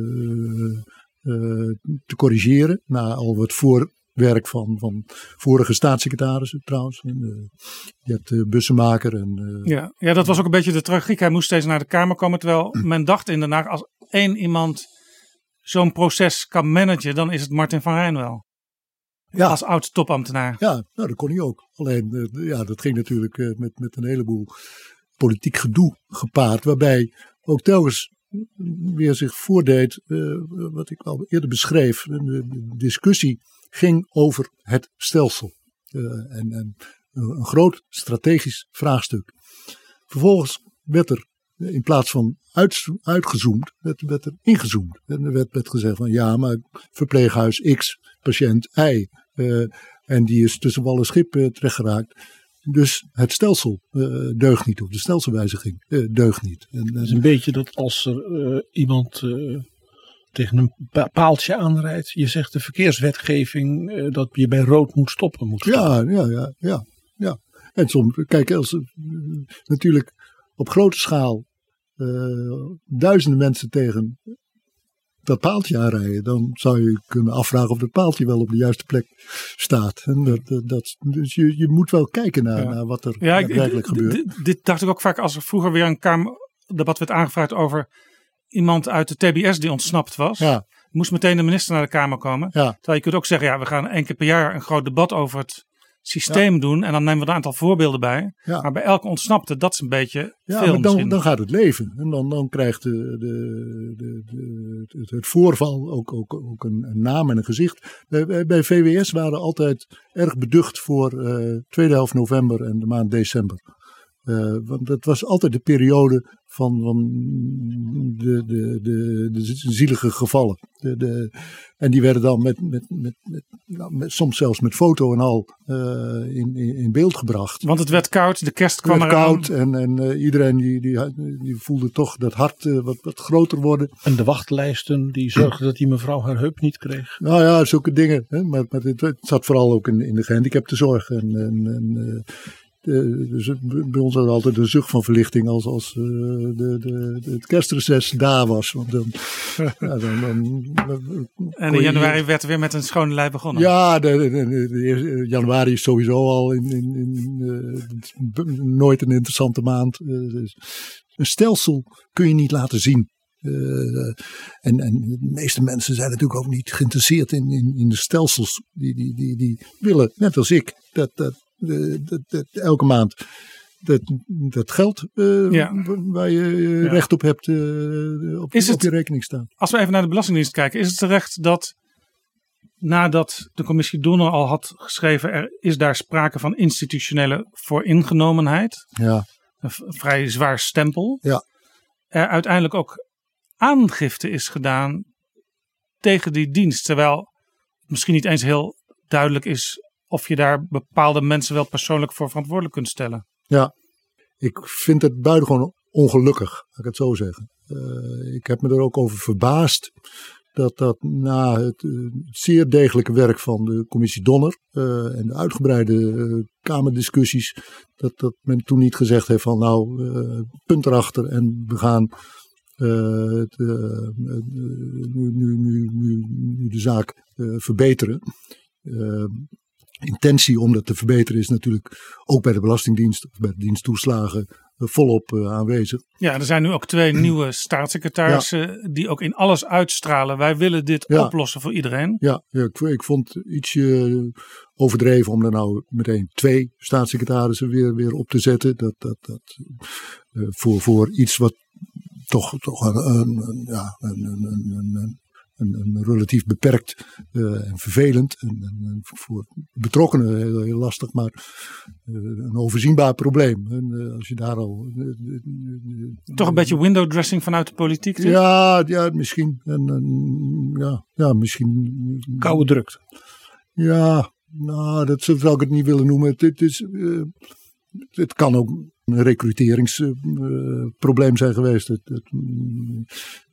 te corrigeren. Na al wat voorwerk van, van vorige staatssecretarissen trouwens. En, je hebt Bussemaker en... Ja, ja, dat was ook een beetje de tragiek. Hij moest steeds naar de Kamer komen. Terwijl men dacht in Den Haag, als één iemand zo'n proces kan managen, dan is het Martin van Rijn wel. Ja. Als oud topambtenaar. Ja, nou, dat kon hij ook. Alleen, eh, ja, dat ging natuurlijk eh, met, met een heleboel politiek gedoe gepaard. Waarbij ook telkens weer zich voordeed, eh, wat ik al eerder beschreef. De, discussie ging over het stelsel. En, en een groot strategisch vraagstuk. Vervolgens werd er in plaats van uit, uitgezoomd, werd, werd er ingezoomd. En er werd, werd gezegd van ja, maar verpleeghuis X, patiënt Y. Uh, en die is tussen wal en schip uh, terechtgeraakt. Dus het stelsel uh, deugt niet, of de stelselwijziging deugt niet. En, het is een beetje dat als er iemand tegen een paaltje aanrijdt, je zegt de verkeerswetgeving dat je bij rood moet stoppen. Moet stoppen. Ja, ja, ja, ja, ja. En soms, kijk, als natuurlijk op grote schaal duizenden mensen tegen dat paaltje aanrijden, dan zou je kunnen afvragen of dat paaltje wel op de juiste plek staat. En dat, dat, dus je, je moet wel kijken naar, ja. naar wat er ja, werkelijk gebeurt. Dit, dit dacht ik ook vaak als er vroeger weer een Kamerdebat werd aangevraagd over iemand uit de TBS die ontsnapt was. Ja. Moest meteen de minister naar de Kamer komen. Ja. Terwijl je kunt ook zeggen, ja, we gaan één keer per jaar een groot debat over het systeem ja. doen. En dan nemen we een aantal voorbeelden bij. Ja. Maar bij elke ontsnapte, dat is een beetje ja, veel maar dan, dan gaat het leven. En dan, dan krijgt de, de, de, de, het, het voorval ook, ook, ook een, een, naam en een gezicht. Bij, bij VWS waren altijd erg beducht voor uh, tweede helft november en de maand december. Uh, want dat was altijd de periode van, van de, de, de, de zielige gevallen. De, de, en die werden dan met, met, met, met, nou, met, soms zelfs met foto en al uh, in, in, in, beeld gebracht. Want het werd koud, de kerst kwam het eraan. koud en, en uh, iedereen die, die, die voelde toch dat hart uh, wat, wat groter worden. En de wachtlijsten die zorgden dat die mevrouw haar heup niet kreeg. Nou ja, zulke dingen. Hè? Maar, maar het, het, zat vooral ook in, in de gehandicaptenzorg. En, en, en dus bij ons was altijd een zucht van verlichting als, als uh, de, de, het kerstreces daar was. Want dan, ja, dan, en in januari je, werd er weer met een schone lei begonnen. Ja, de, de, de, januari is sowieso al in, in, in, uh, nooit een interessante maand. dus een stelsel kun je niet laten zien. Uh, en, en de meeste mensen zijn natuurlijk ook niet geïnteresseerd in, in, in de stelsels. Die, die, die, die willen, net als ik, dat, dat, dat, dat elke maand dat, dat geld uh, ja. waar je ja. recht op hebt uh, op, is het, op je rekening staan. Als we even naar de Belastingdienst kijken, is het terecht dat nadat de commissie Donner al had geschreven, er is daar sprake van institutionele vooringenomenheid. Ja. Een vrij zwaar stempel. Ja. Er uiteindelijk ook aangifte is gedaan tegen die dienst. Terwijl misschien niet eens heel duidelijk is of je daar bepaalde mensen wel persoonlijk voor verantwoordelijk kunt stellen. Ja, ik vind het buitengewoon ongelukkig, laat ik het zo zeggen. Uh, ik heb me er ook over verbaasd dat dat na het, uh, zeer degelijke werk van de commissie Donner uh, en de uitgebreide Kamerdiscussies, dat, dat men toen niet gezegd heeft van nou, punt erachter en we gaan nu, nu, nu, de zaak verbeteren intentie om dat te verbeteren is natuurlijk ook bij de Belastingdienst, bij de dienst toeslagen, eh, volop uh, aanwezig. Ja, er zijn nu ook twee nieuwe staatssecretarissen die ook in alles uitstralen. Wij willen dit Ja. oplossen voor iedereen. Ja, ja ik, ik vond het ietsje overdreven om er nou meteen twee staatssecretarissen weer, weer op te zetten. Dat, dat, dat, eh, voor, voor iets wat toch, toch een, een, een, ja, een, een, een, een, een, relatief beperkt eh, en vervelend. En, voor betrokkenen heel, heel lastig, maar eh, een overzienbaar probleem. En, eh, als je daar al. Toch een beetje window dressing vanuit de politiek. Ja, ja, misschien. En, ja, ja, misschien. Koude drukte. Ja, nou, dat zou ik het niet willen noemen. Het, het is, het kan ook een recruteringsprobleem zijn geweest. Het, het, mm,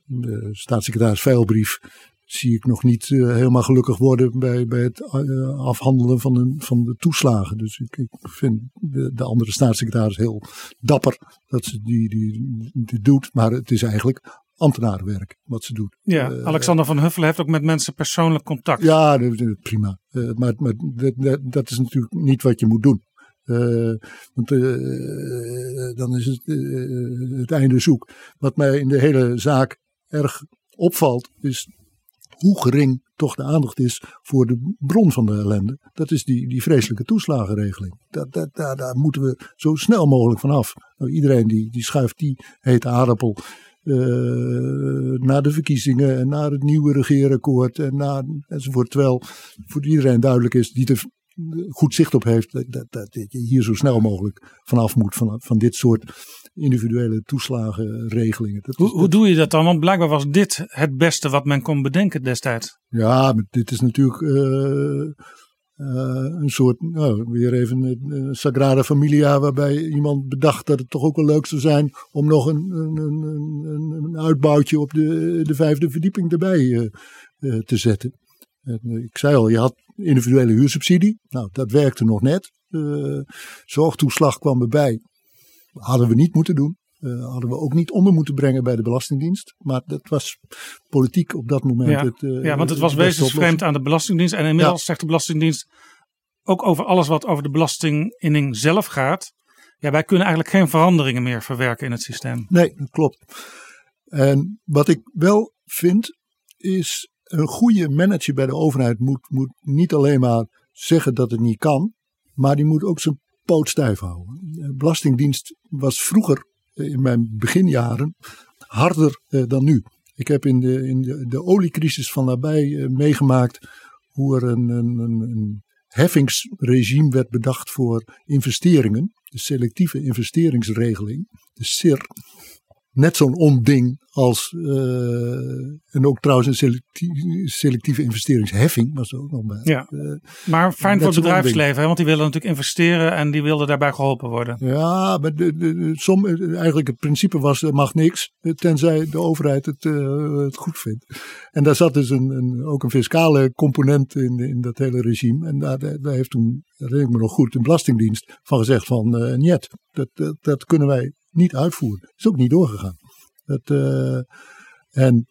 de staatssecretaris Veilbrief zie ik nog niet eh, helemaal gelukkig worden bij, bij het eh, afhandelen van, een, van de toeslagen. Dus ik, ik vind de, de andere staatssecretaris heel dapper dat ze die, die, die doet. Maar het is eigenlijk ambtenarenwerk wat ze doet. Ja, Eh, Alexander van Huffelen heeft ook met mensen persoonlijk contact. ja, prima. Maar maar dat, dat, is natuurlijk niet wat je moet doen. Want dan is het, het einde zoek. Wat mij in de hele zaak erg opvalt, is hoe gering toch de aandacht is voor de bron van de ellende. Dat is die, die vreselijke toeslagenregeling. Dat, daar, daar moeten we zo snel mogelijk vanaf. Nou, iedereen die, die schuift die hete aardappel eh, naar de verkiezingen en naar het nieuwe regeerakkoord en naar, enzovoort. Terwijl voor iedereen duidelijk is die er goed zicht op heeft dat, dat, dat je hier zo snel mogelijk vanaf moet van, van dit soort individuele toeslagenregelingen. Dat is- Hoe, hoe doe je dat dan? Want blijkbaar was dit het beste wat men kon bedenken destijds. Ja, dit is natuurlijk eh, eh, een soort, nou, weer even een eh, Sagrada Familia, waarbij iemand bedacht dat het toch ook wel leuk zou zijn om nog een, een, een, een, uitbouwtje op de, de vijfde verdieping erbij te zetten. En, ik zei al, je had individuele huursubsidie. Nou, dat werkte nog net. Zorgtoeslag kwam erbij. Hadden we niet moeten doen. Eh, hadden we ook niet onder moeten brengen bij de Belastingdienst. Maar dat was politiek op dat moment. Ja, het, eh, Ja, want het was wezensvreemd aan de Belastingdienst. En inmiddels zegt de Belastingdienst ook over alles wat over de belastinginning zelf gaat. Ja, wij kunnen eigenlijk geen veranderingen meer verwerken in het systeem. Nee, dat klopt. En wat ik wel vind, is een goede manager bij de overheid moet, moet niet alleen maar zeggen dat het niet kan, maar die moet ook zijn poot stijf houden. De Belastingdienst was vroeger, eh, in mijn beginjaren, harder eh, dan nu. Ik heb in de, in de, de oliecrisis van nabij eh, meegemaakt hoe er een, een, een heffingsregime werd bedacht voor investeringen. De selectieve investeringsregeling, de SIR net zo'n onding als, eh, en ook trouwens een selectie- selectieve investeringsheffing was er ook nog bij. Ja. Eh, Maar fijn voor het bedrijfsleven, hè, want die willen natuurlijk investeren en die wilden daarbij geholpen worden. ja, maar de, de, som, eigenlijk het principe was, er mag niks, eh, tenzij de overheid het, het goed vindt. En daar zat dus een, een, ook een fiscale component in, in dat hele regime. En daar, daar heeft toen, dat herinner ik me nog goed, de Belastingdienst van gezegd van, niet, dat, dat, dat kunnen wij niet uitvoeren. Is ook niet doorgegaan. Dat, eh, en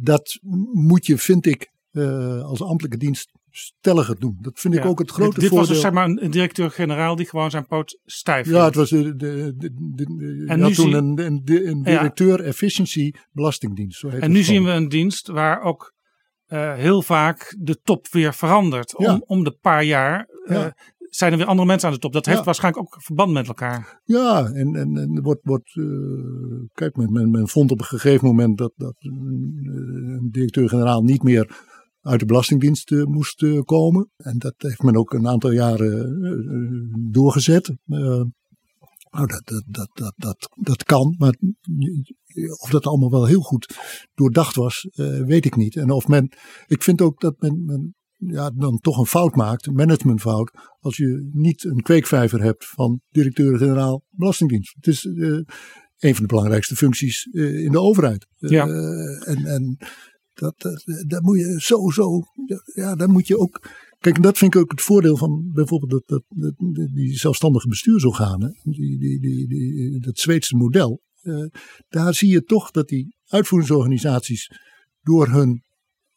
dat moet je, vind ik, eh, als ambtelijke dienst stelliger doen. Dat vind ik ook het grote dit, dit voordeel. was dus zeg maar een, een directeur-generaal die gewoon zijn poot stijf ja, het was de, de, En nu toen zie- een, een, een Ja. directeur efficiency belastingdienst. Zo heet En nu gewoon. zien we een dienst waar ook eh, heel vaak de top weer verandert. Om, Ja. om de paar jaar Ja. Zijn er weer andere mensen aan de top. Dat heeft Ja. waarschijnlijk ook verband met elkaar. Ja, en, en, en wordt, wordt eh, kijk, men, men, men vond op een gegeven moment dat, dat een, een directeur-generaal niet meer uit de Belastingdienst eh, moest eh, komen. En dat heeft men ook een aantal jaren eh, eh, doorgezet. Eh, nou, dat, dat, dat, dat, dat, dat kan, maar of dat allemaal wel heel goed doordacht was, eh, weet ik niet. En of men, ik vind ook dat men, men ja, dan toch een fout maakt, een managementfout, als je niet een kweekvijver hebt van directeur-generaal Belastingdienst. Het is eh, een van de belangrijkste functies eh, in de overheid. Eh, Ja. en en dat, dat, moet je sowieso, ja, daar moet je ook. Kijk, en dat vind ik ook het voordeel van bijvoorbeeld dat, dat, dat- die zelfstandige bestuursorganen, die, die, die, die, dat Zweedse model. Eh, daar zie je toch dat die uitvoeringsorganisaties door hun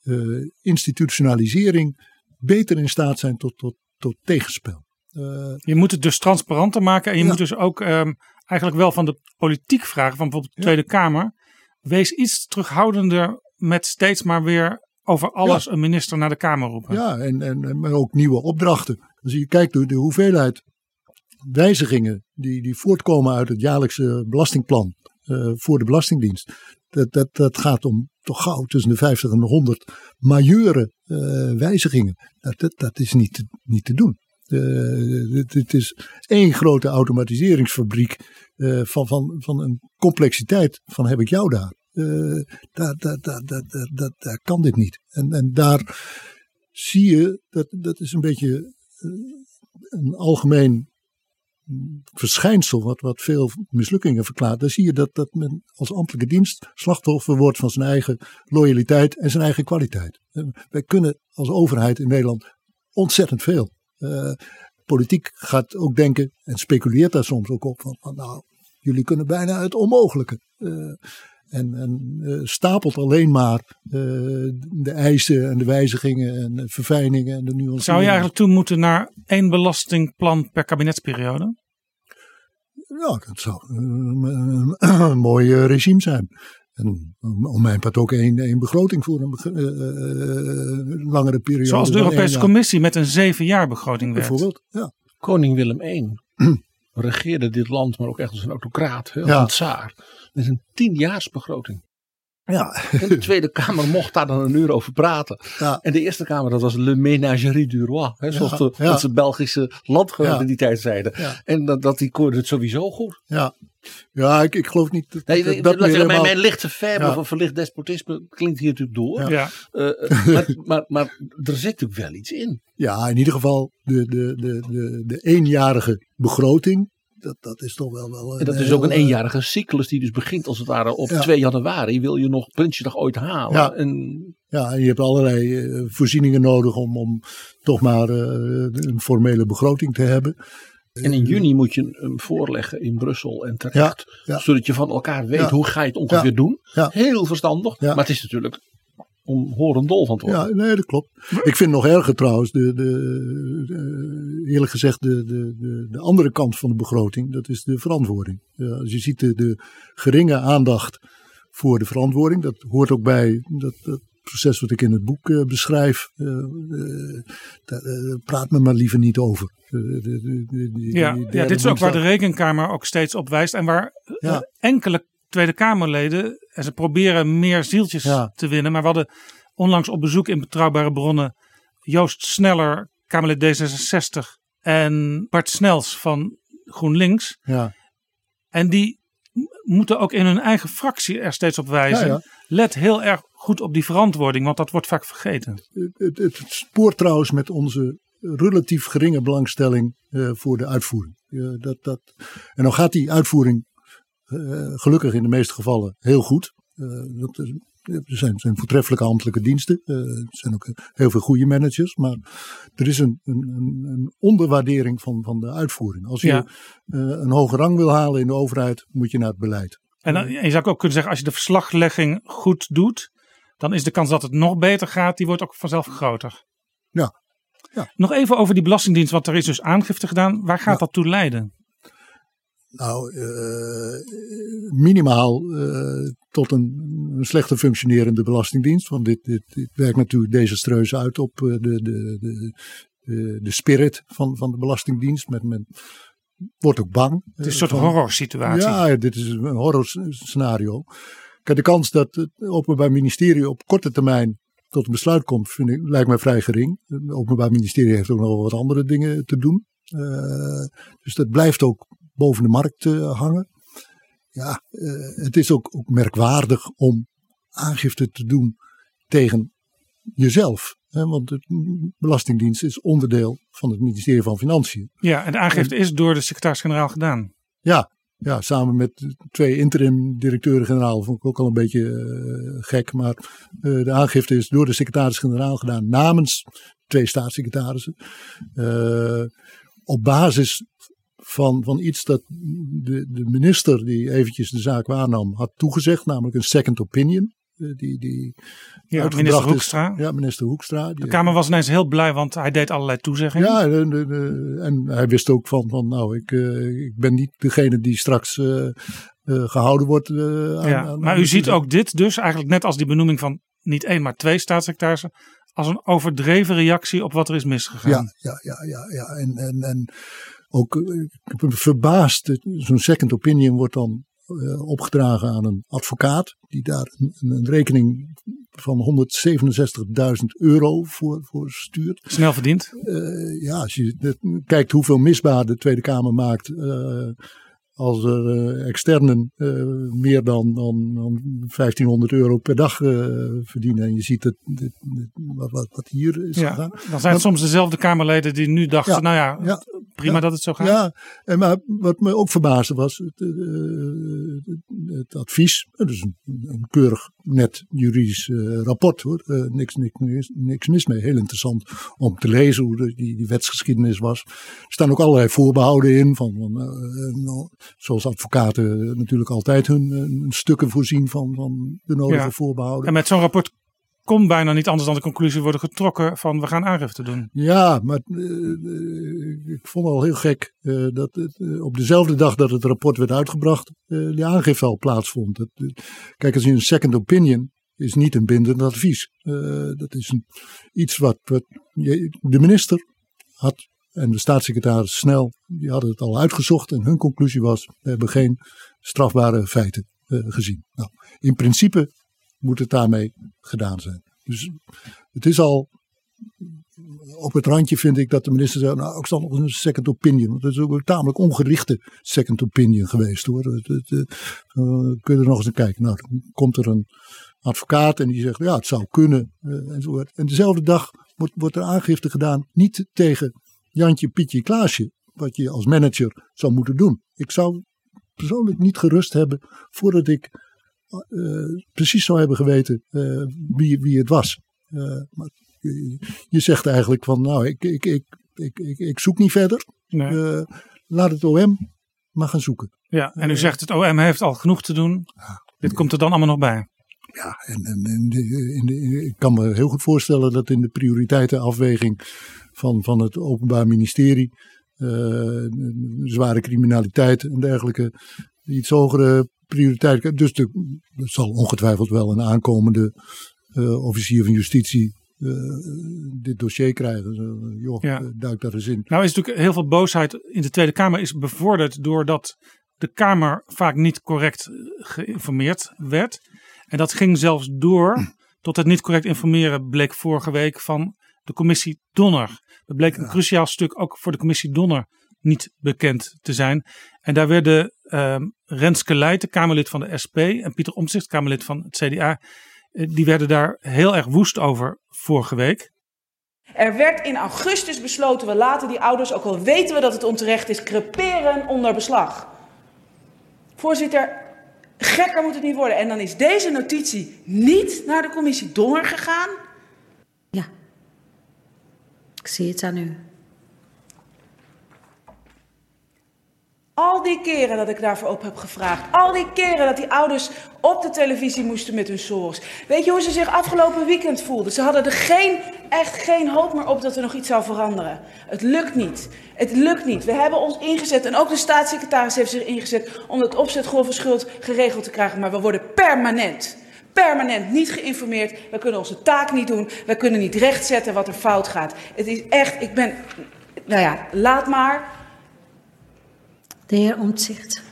eh, institutionalisering beter in staat zijn tot, tot, tot tegenspel. Eh, Je moet het dus transparanter maken. En je Ja. moet dus ook ehm, eigenlijk wel van de politiek vragen. Van bijvoorbeeld de Ja. Tweede Kamer. Wees iets terughoudender met steeds maar weer over alles een minister naar de Kamer roepen. Ja, en, en, en maar ook nieuwe opdrachten. Als je kijkt door de hoeveelheid wijzigingen die, die voortkomen uit het jaarlijkse belastingplan eh, voor de Belastingdienst. Dat, dat, dat gaat om toch gauw tussen de 50 en de 100 majeure eh, wijzigingen. Dat, dat, dat is niet, te- niet te doen. Eh, het, is één grote automatiseringsfabriek van, van, van een complexiteit van heb ik jou daar. Daar, daar, daar, daar, daar, daar, kan dit niet. En, en daar zie je, dat, dat is een beetje een algemeen verschijnsel wat, wat veel mislukkingen verklaart. Daar zie je dat, dat men als ambtelijke dienst slachtoffer wordt van zijn eigen loyaliteit en zijn eigen kwaliteit. Eh, Wij kunnen als overheid in Nederland ontzettend veel. Eh, politiek gaat ook denken en speculeert daar soms ook op van, van nou, jullie kunnen bijna het onmogelijke. Eh, en en eh, stapelt alleen maar eh, de eisen en de wijzigingen en de verfijningen en de nuanceringen. Zou je eigenlijk toe moeten naar één belastingplan per kabinetsperiode? Ja, dat zou een, een mooi eh, regime zijn. En om mijn part ook één, één begroting voor een eh, eh, langere periode. Zoals de Europese. Commissie met een zeven jaar begroting werkt. Bijvoorbeeld, ja. Koning Willem I regeerde dit land, maar ook echt als een autocraat, hè, als Ja. een tsaar. Met een tienjaarsbegroting. Ja, En de Tweede Kamer mocht daar dan een uur over praten. Ja. En de Eerste Kamer, dat was Le Ménagerie du Roi. Hè, zoals Ja, de, ja. onze Belgische landgenoten Ja. die tijd zeiden. En dat, dat die koorde het sowieso goed. ja. Ja ik, ik geloof niet dat, Nee, dat, dat zeggen, helemaal- mijn lichte verbe Ja. of verlicht despotisme klinkt hier natuurlijk door. Ja. Ja. Eh, eh, maar, maar, maar er zit natuurlijk wel iets in. Ja, in ieder geval de, de, de, de, de eenjarige begroting. Dat, dat is toch wel wel. En dat is ook een eh, eenjarige cyclus die dus begint als het ware op Ja. 2 januari. Wil je nog Prinsjesdag ooit halen? Ja. En Ja, en je hebt allerlei voorzieningen nodig om, om toch maar eh, een formele begroting te hebben. En in juni moet je hem voorleggen in Brussel en terecht. Ja, ja. Zodat je van elkaar weet hoe ga je het ongeveer doen. Heel verstandig. Maar het is natuurlijk om horendol van te worden. Ja, nee, dat klopt. Ik vind nog erger trouwens, de, de, de- eerlijk gezegd, de, de, de, de andere kant van de begroting, dat is de verantwoording. Als je ziet de, de geringe aandacht voor de verantwoording, dat hoort ook bij dat, dat proces wat ik in het boek eh, beschrijf. eh, eh, daar praat me maar liever niet over. De- de- Ja, ja, dit is ook waar de rekenkamer ook steeds op wijst. En waar Ja. enkele Tweede Kamerleden, en ze proberen meer zieltjes Ja. te winnen. Maar we hadden onlangs op bezoek in Betrouwbare Bronnen Joost Sneller, Kamerlid D66. En Bart Snels van GroenLinks. Ja, En die moeten ook in hun eigen fractie er steeds op wijzen. Ja, ja. Let heel erg goed op die verantwoording, want dat wordt vaak vergeten. het, het, het spoort trouwens met onze relatief geringe belangstelling eh, voor de uitvoering. Eh, dat, dat, en dan gaat die uitvoering eh, gelukkig in de meeste gevallen heel goed. Eh, dat is- er zijn, zijn voortreffelijke ambtelijke diensten. Eh, er zijn ook heel veel goede managers. Maar er is een, een, een, onderwaardering van, van de uitvoering. Als je Ja. eh, een hoge rang wil halen in de overheid, moet je naar het beleid. En, dan, en je zou ook kunnen zeggen, als je de verslaglegging goed doet, dan is de kans dat het nog beter gaat, die wordt ook vanzelf groter. Ja. Nog even over die Belastingdienst, want er is dus aangifte gedaan. Waar gaat Ja. dat toe leiden? Nou, eh, minimaal eh, tot een, een slechter functionerende belastingdienst. Want dit, dit, dit werkt natuurlijk desastreus uit op eh, de, de, de, de, de spirit van, van de belastingdienst. Met, met, wordt ook bang. Het is een soort horror situatie. Ja, dit is een horror scenario. Kijk, de kans dat het Openbaar Ministerie op korte termijn tot een besluit komt, vind ik, lijkt mij vrij gering. Het Openbaar Ministerie heeft ook nog wel wat andere dingen te doen. Eh, dus dat blijft ook boven de markt eh, hangen. Ja, eh, het is ook, ook merkwaardig om aangifte te doen tegen jezelf. Hè, want de Belastingdienst is onderdeel van het ministerie van Financiën. Ja, en de aangifte is door de secretaris-generaal gedaan. Ja, ja, samen met twee interim directeuren-generaal vond ik ook al een beetje eh, gek. Maar eh, de aangifte is door de secretaris-generaal gedaan namens twee staatssecretarissen. Eh, op basis van, van iets dat de, de minister die eventjes de zaak waarnam had toegezegd, namelijk een second opinion. Eh, die, die Ja, minister is- Hoekstra. ja, minister Hoekstra. De Kamer was ineens heel blij, want hij deed allerlei toezeggingen. ja, de- de- de- en hij wist ook van, van nou, ik, eh, ik ben niet degene die straks eh, eh, gehouden wordt. aan- Ja, aan- maar aan u ziet ook dit dus eigenlijk net als die benoeming van niet één, maar twee staatssecretarissen. Als een overdreven reactie op wat er is misgegaan. Ja, ja, ja, ja, ja. En, en, en ook ik ben verbaasd. Zo'n second opinion wordt dan eh, opgedragen aan een advocaat. Die daar een, een rekening van 167.000 euro voor, voor stuurt. Snel verdiend. Eh, ja, als je kijkt hoeveel misbaar de Tweede Kamer maakt. eh, als er externen meer dan, dan, dan 1500 euro per dag verdienen. En je ziet het, dit- dit- wat, wat, hier is Ja, gegaan. dan zijn het soms dezelfde Kamerleden die nu dachten, Ja, nou ja, ja, prima ja, dat het zo gaat. Ja, en maar wat me ook verbaasde was het, eh, het advies. Het is een, een keurig net juridisch eh, rapport hoor. Eh, niks, niks, niks, niks mis mee. Heel interessant om te lezen hoe de- die, die wetsgeschiedenis was. Er staan ook allerlei voorbehouden in. Van, van, eh, nou, zoals advocaten natuurlijk altijd hun, hun stukken voorzien van, van de nodige Ja. voorbehouden. En met zo'n rapport kon bijna niet anders dan de conclusie worden getrokken van we gaan aangifte doen. Ja, maar eh, eh, ik vond al heel gek eh, dat op dezelfde dag dat het rapport werd uitgebracht, die aangifte al plaatsvond. Kijk, als je een second opinion is niet een bindend advies. Dat is een, iets wat, wat de minister had en de staatssecretaris snel, die hadden het al uitgezocht en hun conclusie was, we hebben geen strafbare feiten gezien. Nou, in principe moet het daarmee gedaan zijn. Dus het is al op het randje vind ik dat de minister zei, nou ik zal nog een second opinion. Het is ook een tamelijk ongerichte second opinion geweest hoor. Eh, kun je er nog eens naar kijken. Nou, dan komt er een advocaat en die zegt, ja het zou kunnen. eh, enzovoort. En dezelfde dag wordt, wordt er aangifte gedaan, niet tegen Jantje, Pietje, Klaasje. Wat je als manager zou moeten doen. Ik zou persoonlijk niet gerust hebben voordat ik precies zou hebben geweten eh, wie, wie het was. Eh, maar je, je zegt eigenlijk van nou, ik, ik, ik, ik, ik, ik zoek niet verder. Nee. Eh, laat het OM maar gaan zoeken. ja, en u zegt het OM heeft al genoeg te doen. Dit komt er dan allemaal nog bij. Ja, en, en, en de- in de, ik kan me heel goed voorstellen dat in de prioriteitenafweging van, van het Openbaar Ministerie, eh, zware criminaliteit en dergelijke, iets hogere prioriteit. Dus de, zal ongetwijfeld wel een aankomende eh, officier van justitie eh, dit dossier krijgen. Zo, joh, Ja. eh, duik daar eens in. Nou is natuurlijk heel veel boosheid in de Tweede Kamer is bevorderd doordat de Kamer vaak niet correct geïnformeerd werd. En dat ging zelfs door tot het niet correct informeren bleek vorige week van de commissie Donner. Dat bleek een cruciaal stuk ook voor de commissie Donner niet bekend te zijn. En daar werden ehm Renske Leijten, Kamerlid van de SP, en Pieter Omtzigt, Kamerlid van het CDA, eh, die werden daar heel erg woest over vorige week. Er werd in augustus besloten, we laten die ouders, ook al weten we dat het onterecht is, creperen onder beslag. Voorzitter, gekker moet het niet worden. En dan is deze notitie niet naar de commissie Donner gegaan. Ja. Ik zie het aan u. Al die keren dat ik daarvoor op heb gevraagd. Al die keren dat die ouders op de televisie moesten met hun sores. Weet je hoe ze zich afgelopen weekend voelden? Ze hadden er geen, echt geen hoop meer op dat er nog iets zou veranderen. Het lukt niet. Het lukt niet. We hebben ons ingezet en ook de staatssecretaris heeft zich ingezet om het opzetgolvenschuld geregeld te krijgen. Maar we worden permanent, permanent niet geïnformeerd. We kunnen onze taak niet doen. We kunnen niet rechtzetten wat er fout gaat. Het is echt, ik ben, nou ja, laat maar. De heer Omtzigt.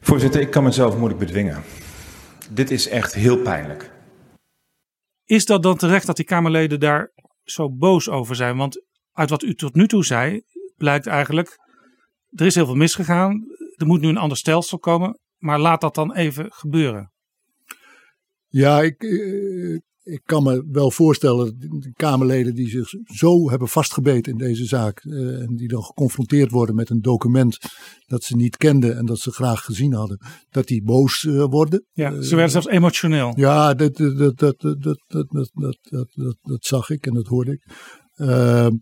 Voorzitter, ik kan mezelf moeilijk bedwingen. Dit is echt heel pijnlijk. Is dat dan terecht dat die Kamerleden daar zo boos over zijn? Want uit wat u tot nu toe zei, blijkt eigenlijk, er is heel veel misgegaan. Er moet nu een ander stelsel komen, maar laat dat dan even gebeuren. Ja, ik, eh, ik kan me wel voorstellen, de Kamerleden die zich zo hebben vastgebeten in deze zaak. eh, en die dan geconfronteerd worden met een document dat ze niet kenden en dat ze graag gezien hadden. Dat die boos eh, worden. Ja, ze werden zelfs emotioneel. Ja, dat, dat, dat, dat, dat, dat, dat, dat, zag ik en dat hoorde ik. Ehm,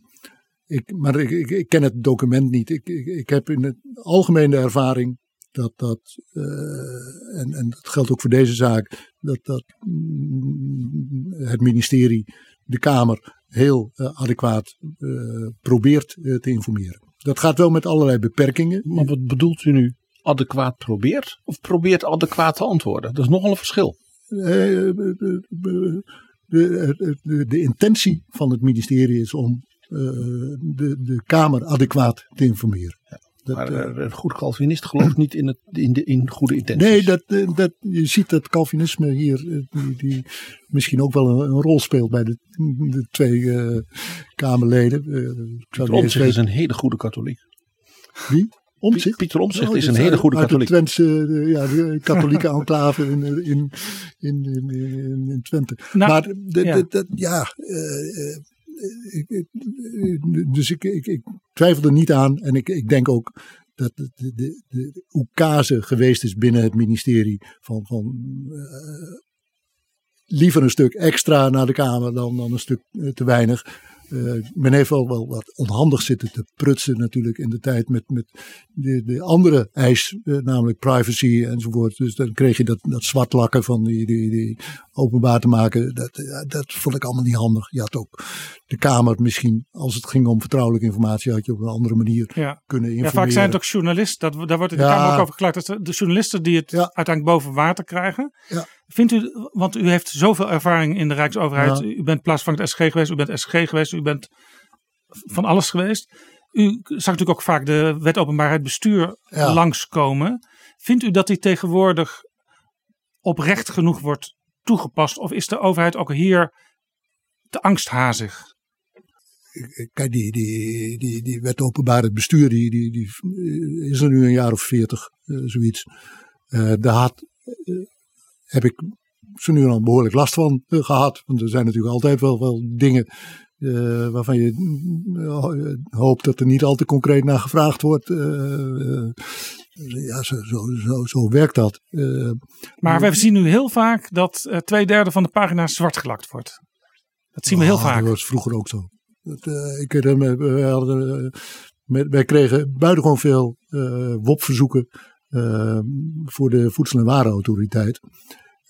ik maar ik, ik, ik ken het document niet. Ik, ik, ik heb in het algemene ervaring dat dat, eh, en, en dat geldt ook voor deze zaak, dat, dat mm, het ministerie de Kamer heel eh, adequaat eh, probeert te informeren. Dat gaat wel met allerlei beperkingen. Maar wat bedoelt u nu? Adequaat probeert? Of probeert adequaat te antwoorden? Dat is nogal een verschil. De, de, de, de, intentie van het ministerie is om de, de Kamer adequaat te informeren. Dat, Maar eh, eh, een goed Calvinist gelooft niet in, het, in, de, in goede intenties. Nee, dat, eh, dat, je ziet dat Calvinisme hier die, die misschien ook wel een, een rol speelt bij de, de twee eh, Kamerleden. Ik zou niet eens Omtzigt is een hele goede katholiek. wie. Omtzigt? Pieter Omtzigt Oh, is een hele goede uit katholiek. de Twentse, de, ja, de katholieke enclave in, in, in, in, Twente. Nou, maar de, ja. Dus ik, ik, ik twijfel er niet aan. En ik, ik denk ook dat de, de, de, geweest is binnen het ministerie van, van eh, liever een stuk extra naar de Kamer dan, dan een stuk eh, te weinig. Eh, men heeft wel, wel wat onhandig zitten te prutsen natuurlijk in de tijd met, met de, de andere eis, eh, namelijk privacy enzovoort. Dus dan kreeg je dat, dat zwartlakken van die, die, die openbaar te maken. Dat, ja, dat vond ik allemaal niet handig. Je had ook de Kamer misschien, als het ging om vertrouwelijke informatie, had je op een andere manier Ja. kunnen Ja, informeren. vaak zijn het ook journalisten. Dat, daar wordt in de Ja. Kamer ook over geklaagd. Dat de- de journalisten die het Ja. uiteindelijk boven water krijgen. Ja. Vindt u, want u heeft zoveel ervaring in de Rijksoverheid. Ja. U bent plaatsvangend SG geweest. U bent SG geweest. U bent van alles geweest. U zag natuurlijk ook vaak de wet openbaarheid bestuur Ja. langskomen. Vindt u dat die tegenwoordig oprecht genoeg wordt toegepast? Of is de overheid ook hier te angsthazig? Kijk, die, die, die, die wet openbaar het bestuur, die, die, die eh, is er nu een jaar of veertig, eh, zoiets. Eh, daar had, heb ik zo nu dan behoorlijk last van eh, gehad. Want er zijn natuurlijk altijd wel, wel dingen eh, waarvan je eh, hoopt dat er niet al te concreet naar gevraagd wordt. Ja, zo, zo, zo, zo werkt dat. Maar we zien nu heel vaak dat twee derde van de pagina's zwart gelakt wordt. Dat zien we heel Ah, vaak. Dat was vroeger ook zo. Dat, ik herinner me, we hadden, wij kregen buitengewoon veel WOP-verzoeken voor de Voedsel- en Warenautoriteit.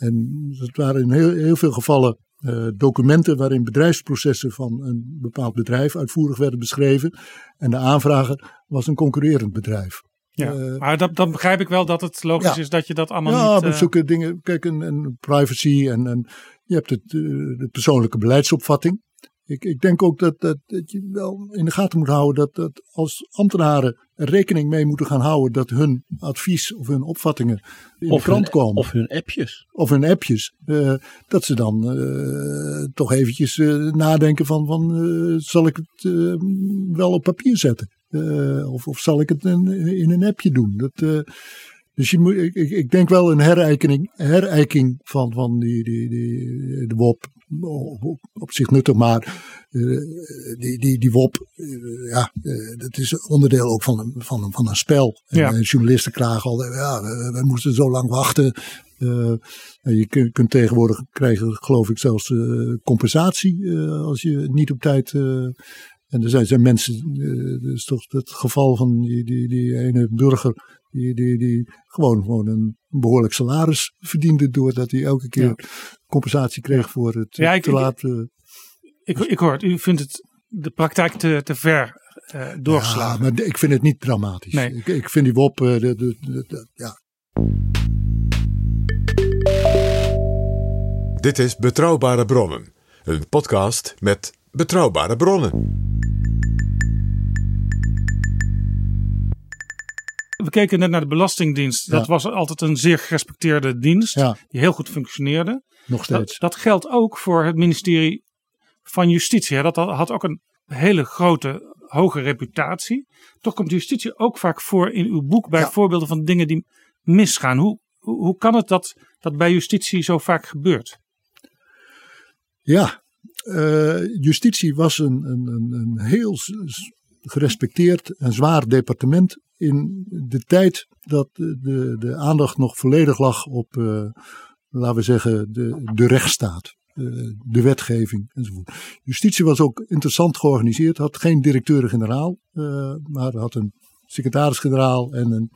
En dat waren in heel, heel veel gevallen eh, documenten waarin bedrijfsprocessen van een bepaald bedrijf uitvoerig werden beschreven. En de aanvrager was een concurrerend bedrijf. Ja. Eh, maar dat, dan begrijp ik wel dat het logisch Ja. is dat je dat allemaal ja, niet... maar eh, zulke dingen. Kijk, een, een privacy en, en je hebt het, de persoonlijke beleidsopvatting. Ik, ik denk ook dat, dat, dat je wel in de gaten moet houden dat, dat als ambtenaren er rekening mee moeten gaan houden dat hun advies of hun opvattingen in Of de krant hun, komen. of hun appjes. of hun appjes, eh, dat ze dan eh, toch eventjes eh, nadenken van, van zal ik het wel op papier zetten? Of, of zal ik het in, in een appje doen? Dat, dus je moet, ik, ik ik denk wel een herijking, herijking van, van die, die, die, de WOP op, op, zich nuttig, maar eh, die, die, die WOP, eh, ja, eh, dat is onderdeel ook van een, van een, van een spel. En, Ja. journalisten klagen al, ja, we, we moesten zo lang wachten. En je kunt, kunt tegenwoordig krijgen, geloof ik, zelfs compensatie als je niet op tijd En er zijn, zijn mensen, uh, dat is toch het geval van die, die, die ene burger die, die, die gewoon, gewoon een behoorlijk salaris verdiende doordat hij elke keer ja. Compensatie kreeg voor het ja, ik, te laat. Uh, ik, ik hoor het, u vindt het de praktijk te, te ver uh, doorgeslagen. Ja, maar ik vind het niet dramatisch. Nee. Ik, ik vind die WOP, uh, de, de, de, ja. Dit is Betrouwbare Bronnen, een podcast met betrouwbare bronnen. We keken net naar de Belastingdienst. Dat Ja. was altijd een zeer gerespecteerde dienst. Ja. Die heel goed functioneerde. Nog steeds. Dat, dat geldt ook voor het ministerie van Justitie. hè. Dat had ook een hele grote, hoge reputatie. Toch komt justitie ook vaak voor in uw boek bij Ja. voorbeelden van dingen die misgaan. Hoe, hoe, hoe kan het dat dat bij justitie zo vaak gebeurt? Ja, eh, justitie was een, een, een, een heel gerespecteerd en zwaar departement in de tijd dat de, de, de aandacht nog volledig lag op, eh, laten we zeggen, de, de rechtsstaat. eh, de wetgeving enzovoort. Justitie was ook interessant georganiseerd, had geen directeur-generaal, eh, maar had een secretaris-generaal en een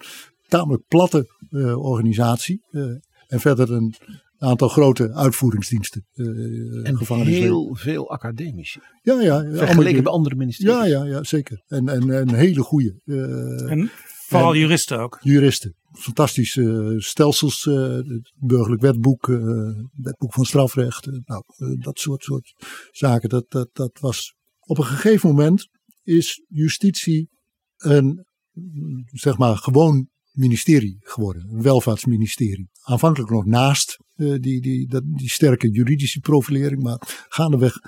tamelijk platte eh, organisatie. eh, en verder een aantal grote uitvoeringsdiensten. eh En heel veel academici. Ja, ja. allemaal- Vergeleken bij andere ministeries. Ja, ja, ja, zeker. En, en, en hele goede En vooral en- juristen ook. juristen. Fantastische eh, stelsels, eh, het burgerlijk wetboek, eh, wetboek van strafrecht. nou, dat soort, soort zaken. Dat, dat, dat was. Op een gegeven moment is justitie een, zeg maar, gewoon ministerie geworden. Een welvaartsministerie. Aanvankelijk nog naast die, die, dat, die sterke juridische profilering, maar gaandeweg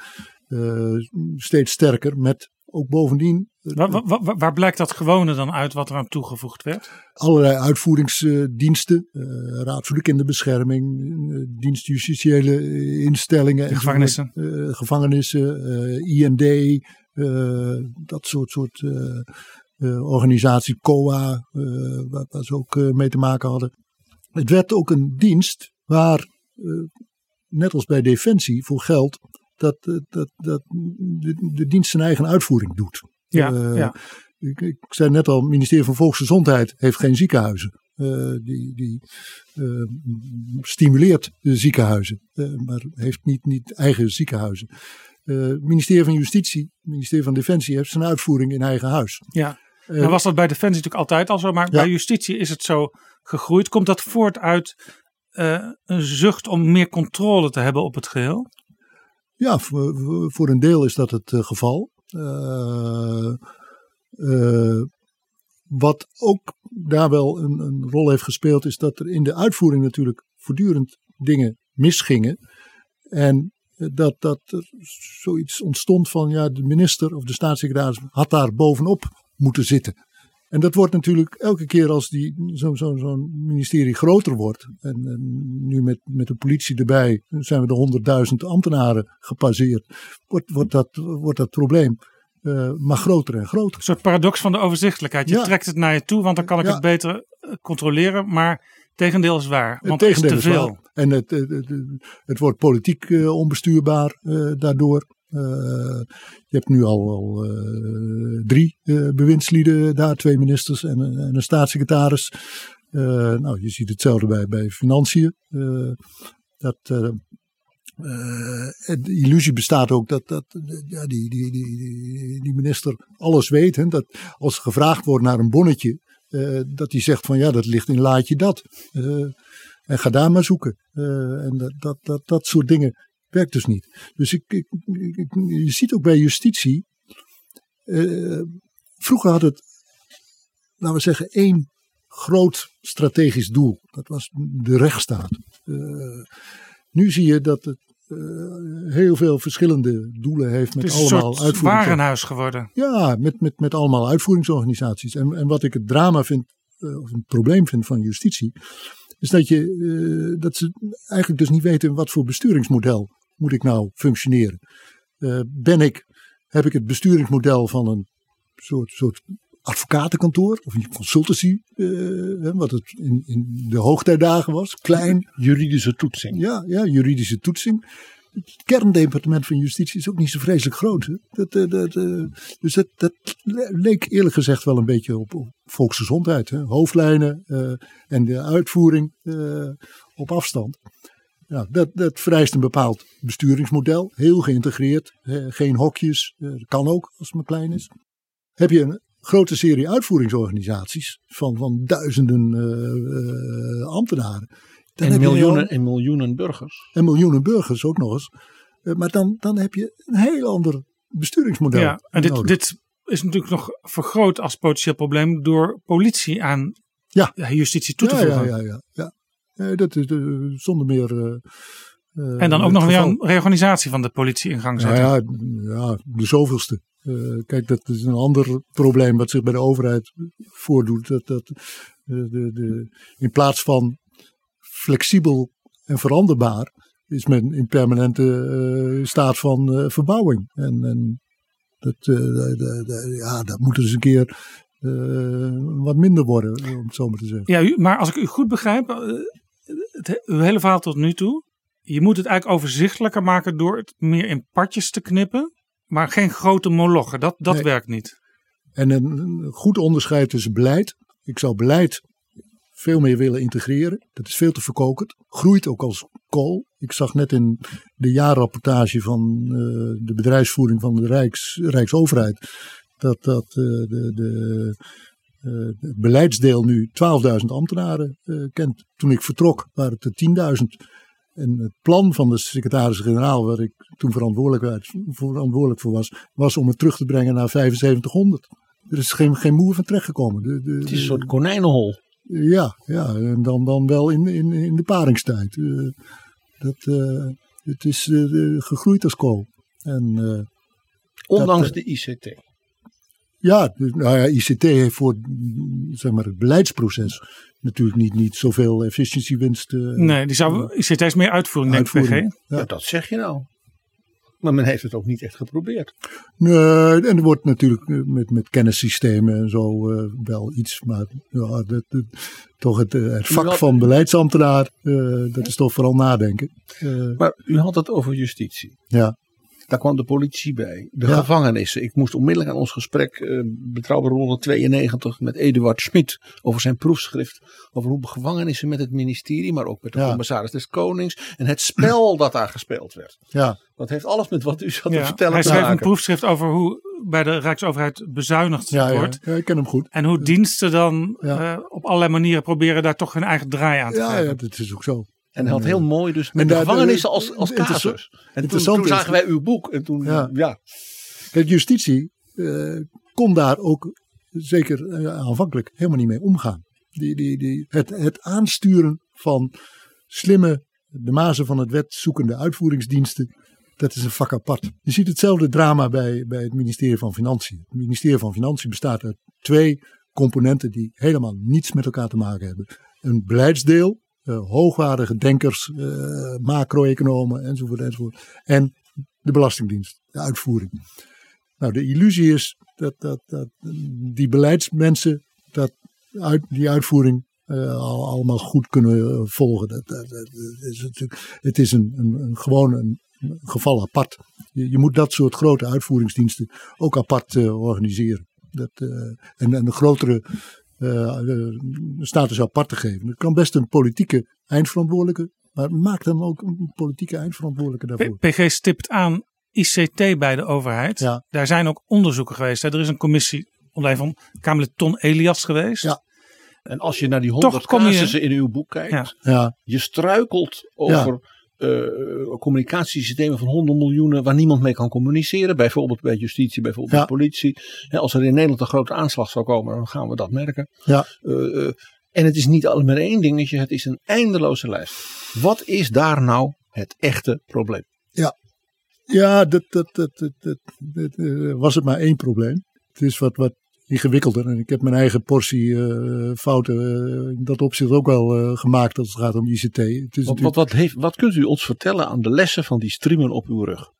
eh, steeds sterker met ook bovendien eh, Waar, waar, waar- waar blijkt dat gewone dan uit wat er aan toegevoegd werd? allerlei uitvoeringsdiensten, eh Raad voor de Kinderbescherming, eh, dienst justitiële eh, instellingen, gevangenissen. eh, gevangenissen, eh, IND, eh, dat soort, soort eh, eh, organisatie, COA, eh, waar, waar ze ook eh, mee te maken hadden. Het werd ook een dienst waar, eh, net als bij Defensie, voor geld, dat, eh, dat, dat de, de dienst zijn eigen uitvoering doet. Ja, Eh, ja. ik, ik zei net al, het ministerie van Volksgezondheid heeft geen ziekenhuizen. Eh, die die stimuleert de ziekenhuizen, maar heeft niet, niet eigen ziekenhuizen. Het ministerie van Justitie, het ministerie van Defensie heeft zijn uitvoering in eigen huis. Ja. Nou was dat bij Defensie natuurlijk altijd al zo, maar Ja. bij justitie is het zo gegroeid. Komt dat voort uit een zucht om meer controle te hebben op het geheel? Ja, voor, een deel is dat het eh, geval. Eh, eh, wat ook daar wel een, een rol heeft gespeeld, is dat er in de uitvoering natuurlijk voortdurend dingen misgingen. En dat, dat er zoiets ontstond van, ja, de minister of de staatssecretaris had daar bovenop moeten zitten. En dat wordt natuurlijk elke keer als die, zo'n zo, zo'n ministerie groter wordt. En, en nu met, met de politie erbij zijn we de honderdduizend ambtenaren gepasseerd. Wordt, wordt, dat, wordt dat probleem eh, maar groter en groter. Een soort paradox van de overzichtelijkheid. Je Ja. trekt het naar je toe, want dan kan ik Ja. het beter eh, controleren. Maar tegendeel is waar, want het het is te veel. En het, het, wordt politiek eh, onbestuurbaar daardoor. Eh, je hebt nu al, al eh, drie eh, bewindslieden daar, twee ministers en, een- en een staatssecretaris. Nou, je ziet hetzelfde bij, bij financiën. Dat, de illusie bestaat ook dat, dat ja, die, die, die, die, minister alles weet. Hè, dat als gevraagd wordt naar een bonnetje, dat hij zegt van ja, dat ligt in laadje dat. En ga daar maar zoeken. En dat, dat, dat, dat soort dingen werkt dus niet. Dus ik, ik, ik- je ziet ook bij justitie. eh, vroeger had het, laten we zeggen, één groot strategisch doel. Dat was de rechtsstaat. Eh, nu zie je dat het eh, heel veel verschillende doelen heeft met Het is een allemaal warenhuis geworden. ja, met, met, met allemaal uitvoeringsorganisaties. En, en wat ik het drama vind, of een probleem vind van justitie, is dat, je, dat ze eigenlijk dus niet weten wat voor besturingsmodel moet ik nou functioneren. Eh, ben ik, heb ik het besturingsmodel van een soort, soort advocatenkantoor of een consultancy, eh, wat het in, in de hoogtijdagen was, klein, Juridische toetsing. ja, ja, juridische toetsing. het kerndepartement van justitie is ook niet zo vreselijk groot. Hè? Dat, dat, dat, eh, dus dat, dat leek eerlijk gezegd wel een beetje op, op volksgezondheid. Hè? Hoofdlijnen eh, en de uitvoering eh, op afstand. Ja, dat, dat vereist een bepaald besturingsmodel, heel geïntegreerd, hè, geen hokjes, eh, dat kan ook als het maar klein is. Heb je een grote serie uitvoeringsorganisaties van, van duizenden eh, eh, ambtenaren. Dan En heb je miljoenen, al- en miljoenen burgers. en miljoenen burgers ook nog eens. Maar dan, dan heb je een heel ander besturingsmodel. Ja, en dit, nodig. dit is natuurlijk nog vergroot als potentieel probleem door politie aan Ja. justitie toe te ja, voegen. ja, ja, ja, ja. Dat is eh, zonder meer. eh, eh, En dan ook nog weer een reorganisatie van de politie in gang Nou zetten. ja, ja, de zoveelste. Kijk, dat is een ander probleem wat zich bij de overheid voordoet. Dat, dat de, de, de, in plaats van flexibel en veranderbaar, is men in permanente staat van verbouwing. En, en dat, de- de- de- ja, dat moet eens een keer wat minder worden, om het zo maar te zeggen. Ja, u- maar als ik u goed begrijp, het, hele verhaal tot nu toe, je moet het eigenlijk overzichtelijker maken door het meer in partjes te knippen, maar geen grote molochen. Dat, dat Nee. werkt niet. En een, goed onderscheid tussen beleid. Ik zou beleid veel meer willen integreren. Dat is veel te verkokerd. Groeit ook als kool. Ik zag net in de jaarrapportage van eh, de bedrijfsvoering van de Rijks, Rijksoverheid. Dat, dat eh, de, de, eh, het beleidsdeel nu 12.000 ambtenaren eh, kent. Toen ik vertrok waren het er 10.000. En het plan van de secretaris-generaal, waar ik toen verantwoordelijk, verantwoordelijk voor was, was om het terug te brengen naar 7500. Er is geen, geen moer van terechtgekomen. De, de, Het is een soort konijnenhol. ja, ja, en dan, dan wel in, in, in de paringstijd. Eh, dat, het is gegroeid als kool. En Ondanks Dat, de ICT. Ja, nou ja, ICT heeft voor zeg maar, het beleidsproces natuurlijk niet, niet zoveel efficiëntiewinst. eh, Nee, die zou, ICT is meer uitvoering, denk ik, uitvoering. PG. Ja. Ja, dat zeg je nou. Maar men heeft het ook niet echt geprobeerd. Nee, en er wordt natuurlijk eh, met, met kennissystemen en zo eh, wel iets. Maar ja, dat, dat- toch het, eh, het vak had- van beleidsambtenaar, eh, dat is toch vooral nadenken. Eh, Maar u had het over justitie. ja, Daar kwam de politie bij. De Ja. gevangenissen. Ik moest onmiddellijk aan ons gesprek eh Betrouwbare 192 met Eduard Schmid over zijn proefschrift. Over hoe gevangenissen met het ministerie, maar ook met de Ja. commissaris des Konings. En het spel dat daar gespeeld werd. ja, Dat heeft alles met wat u zat te Ja, vertellen hij te schreef een proefschrift over hoe bij de Rijksoverheid bezuinigd ja, ja, wordt. ja, ik ken hem goed. En hoe diensten dan Ja. eh, op allerlei manieren proberen daar toch hun eigen draai aan te Ja, geven. ja, dat is ook zo. En hij had heel mooi dus met En de gevangenissen als, als interessant- casus. En toen, zagen wij uw boek. En toen, ja. Ja. Kijk, justitie eh, kon daar ook zeker eh, aanvankelijk helemaal niet mee omgaan. Die, die, die, het, het aansturen van slimme, de mazen van het wet zoekende uitvoeringsdiensten, dat is een vak apart. Je ziet hetzelfde drama bij, bij het ministerie van Financiën. Het ministerie van Financiën bestaat uit twee componenten die helemaal niets met elkaar te maken hebben. Een beleidsdeel, eh, hoogwaardige denkers, eh, macro-economen enzovoort, enzovoort. En de Belastingdienst, de uitvoering. Nou, de illusie is dat, dat, dat die beleidsmensen dat uit, die uitvoering eh, al, allemaal goed kunnen eh, volgen. Dat, dat, is natuurlijk, het is een, een, een, gewoon een, geval apart. Je, je moet dat soort grote uitvoeringsdiensten ook apart eh, organiseren. Dat, eh, en, en een grotere eh, eh, status apart te geven. Het kan best een politieke eindverantwoordelijke, maar maak dan ook een politieke eindverantwoordelijke daarvoor. PG stipt aan ICT bij de overheid. Ja. Daar zijn ook onderzoeken geweest. Hè. Er is een commissie onder leiding van Kamerlid Ton Elias geweest. Ja. En als je naar die honderd casussen in uw boek kijkt. Ja. Ja, Je struikelt over eh, communicatiesystemen van honderden miljoenen waar niemand mee kan communiceren. Bijvoorbeeld bij justitie, bijvoorbeeld Ja. bij politie. Als er in Nederland een grote aanslag zou komen, dan gaan we dat merken. ja. Eh, eh, en het is niet alleen maar één dingetje, het is een eindeloze lijst. Wat is daar nou het echte probleem? Ja, dat, dat, dat, dat, eh, was het maar één probleem. Het is wat, wat ingewikkelder. En ik heb mijn eigen portie eh, fouten eh, in dat opzicht ook wel eh, gemaakt als het gaat om ICT. Het is Wat, wat, natuurlijk, wat, heeft, wat kunt u ons vertellen aan de lessen van die streamen op uw rug?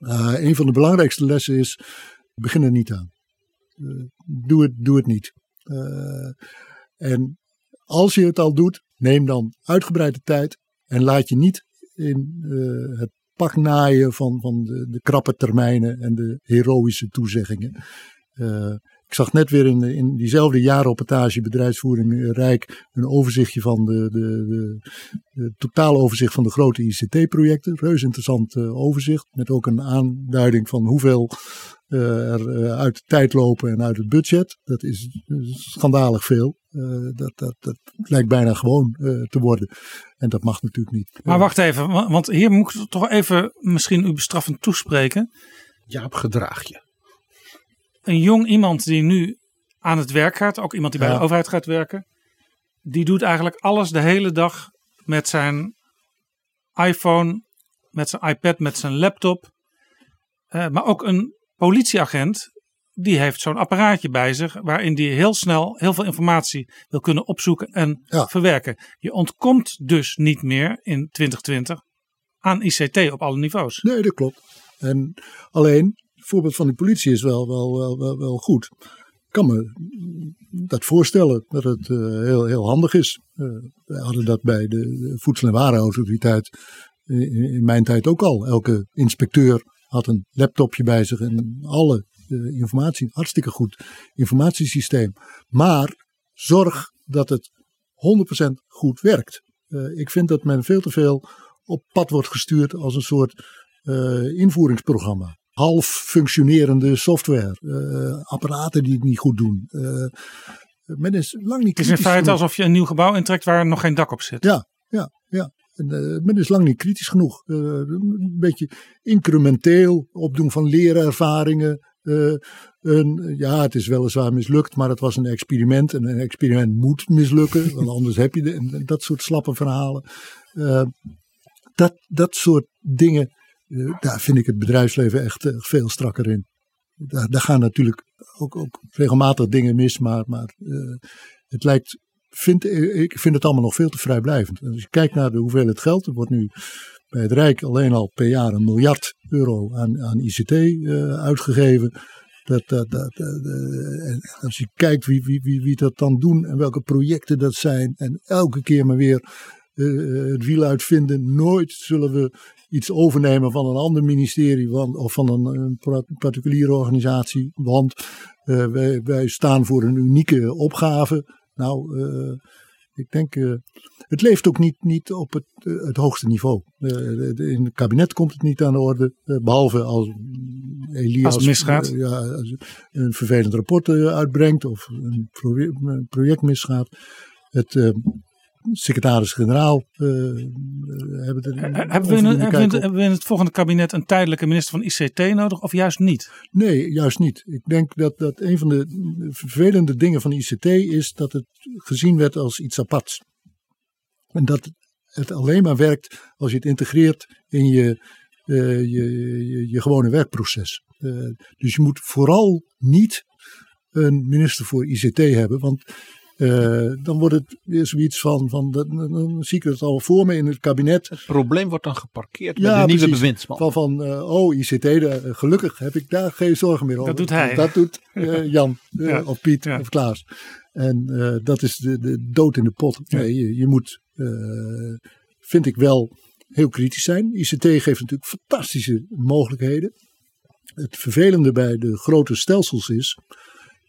een van de belangrijkste lessen is, begin er niet aan. Doe, het, doe het niet. En als je het al doet, neem dan uitgebreide tijd en laat je niet in het pak naaien van, van de, de krappe termijnen en de heroïsche toezeggingen. Uh, ik zag net weer in, in diezelfde jaarrapportage bedrijfsvoering Rijk een overzichtje van de, de, de, de totale overzicht van de grote ICT-projecten. Reus interessant uh, overzicht met ook een aanduiding van hoeveel uh, er uit de tijd lopen en uit het budget. Dat is schandalig veel. dat, dat, dat lijkt bijna gewoon te worden. En dat mag natuurlijk niet. Maar wacht even, want hier moet ik toch even misschien u bestraffend toespreken. Jaap, gedraag je een jong iemand die nu aan het werk gaat, ook iemand die bij de overheid gaat werken, die doet eigenlijk alles de hele dag met zijn iPhone, met zijn iPad, met zijn laptop. Uh, maar ook een politieagent, die heeft zo'n apparaatje bij zich waarin die heel snel heel veel informatie wil kunnen opzoeken en ja. verwerken. Je ontkomt dus niet meer in 2020 aan ICT op alle niveaus. Nee, dat klopt. En alleen voorbeeld van die politie is wel, wel, wel, wel, goed. Ik kan me dat voorstellen dat het uh, heel, heel handig is. Uh, wij hadden dat bij de Voedsel- en Warenautoriteit in, in, mijn tijd ook al. Elke inspecteur had een laptopje bij zich en alle informatie. Hartstikke goed informatiesysteem. Maar zorg dat het 100% goed werkt. ik vind dat men veel te veel op pad wordt gestuurd als een soort invoeringsprogramma half functionerende software, uh, apparaten die het niet goed doen. Uh, men is lang niet Het is in feite genoeg. alsof je een nieuw gebouw intrekt waar nog geen dak op zit. Ja, ja, ja. En, uh, men is lang niet kritisch genoeg. een beetje incrementeel opdoen van leerervaringen. een, ja, het is weliswaar mislukt, maar het was een experiment. En een experiment moet mislukken, want anders heb je de, dat soort slappe verhalen. dat, dat soort dingen daar vind ik het bedrijfsleven echt uh, veel strakker in. Daar, daar, gaan natuurlijk ook, ook regelmatig dingen mis, maar, maar uh, het lijkt, vind, ik vind het allemaal nog veel te vrijblijvend. als je kijkt naar de hoeveelheid geld, er wordt nu bij het Rijk alleen al per jaar een miljard euro aan, aan ICT uitgegeven. Dat, dat, en als je kijkt wie, wie, wie, wie dat dan doen en welke projecten dat zijn, en elke keer maar weer het wiel uitvinden. Nooit zullen we iets overnemen van een ander ministerie of van een, een particuliere organisatie. Want uh, wij, wij, staan voor een unieke opgave. Nou, uh, ik denk, uh, het leeft ook niet, niet op het, het hoogste niveau. in het kabinet komt het niet aan de orde. behalve als Elias als het misgaat. ja, als een vervelend rapport uitbrengt of een, een project misgaat. Het, secretaris-generaal uh, hebben, er, hebben, we in, hebben, we, hebben we in het volgende kabinet een tijdelijke minister van ICT nodig of juist niet? Nee, juist niet. Ik denk dat, dat een van de vervelende dingen van ICT is dat het gezien werd als iets aparts. En dat het alleen maar werkt als je het integreert in je, uh, je, je, je, gewone werkproces. Uh, dus je moet vooral niet een minister voor ICT hebben, want uh, dan wordt het weer zoiets van, van dan zie ik het al voor me in het kabinet. Het probleem wordt dan geparkeerd ja, bij de nieuwe bewindsman. Van, van uh, oh ICT, de, uh, gelukkig heb ik daar geen zorgen meer over. Dat doet hij. Dat doet Jan ja. of Piet ja. of Klaas. En dat is de, de dood in de pot. Nee, je, je moet, vind ik wel, heel kritisch zijn. ICT geeft natuurlijk fantastische mogelijkheden. Het vervelende bij de grote stelsels is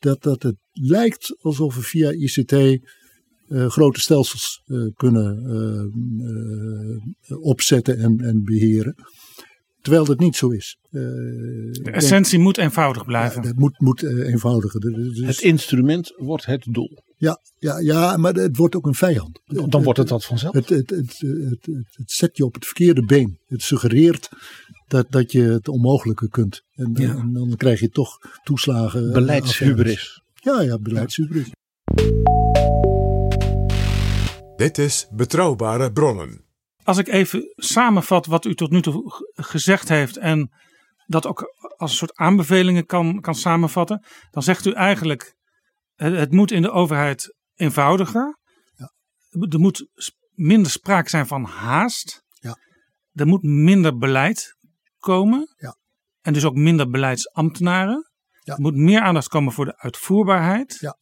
dat, dat het lijkt alsof we via ICT uh, grote stelsels uh, kunnen uh, opzetten en, en beheren. Terwijl dat niet zo is. de essentie denk, moet eenvoudig blijven. Ja, het moet, moet eenvoudiger. Dus, het instrument wordt het doel. Ja, ja, ja, maar het wordt ook een vijand. Dan het, wordt het dat vanzelf. Het, het, het, het, het, zet je op het verkeerde been. Het suggereert dat, dat je het onmogelijke kunt. En, ja. en dan krijg je toch toeslagen. Beleidshubris. Ja, ja, beleidshubris. Dit is Betrouwbare Bronnen. Als ik even samenvat wat u tot nu toe gezegd heeft en dat ook als een soort aanbevelingen kan, kan samenvatten, dan zegt u eigenlijk: het, het moet in de overheid eenvoudiger. Ja. Er moet minder sprake zijn van haast. Ja. Er moet minder beleid komen. Ja. En dus ook minder beleidsambtenaren. Ja. Er moet meer aandacht komen voor de uitvoerbaarheid. Ja.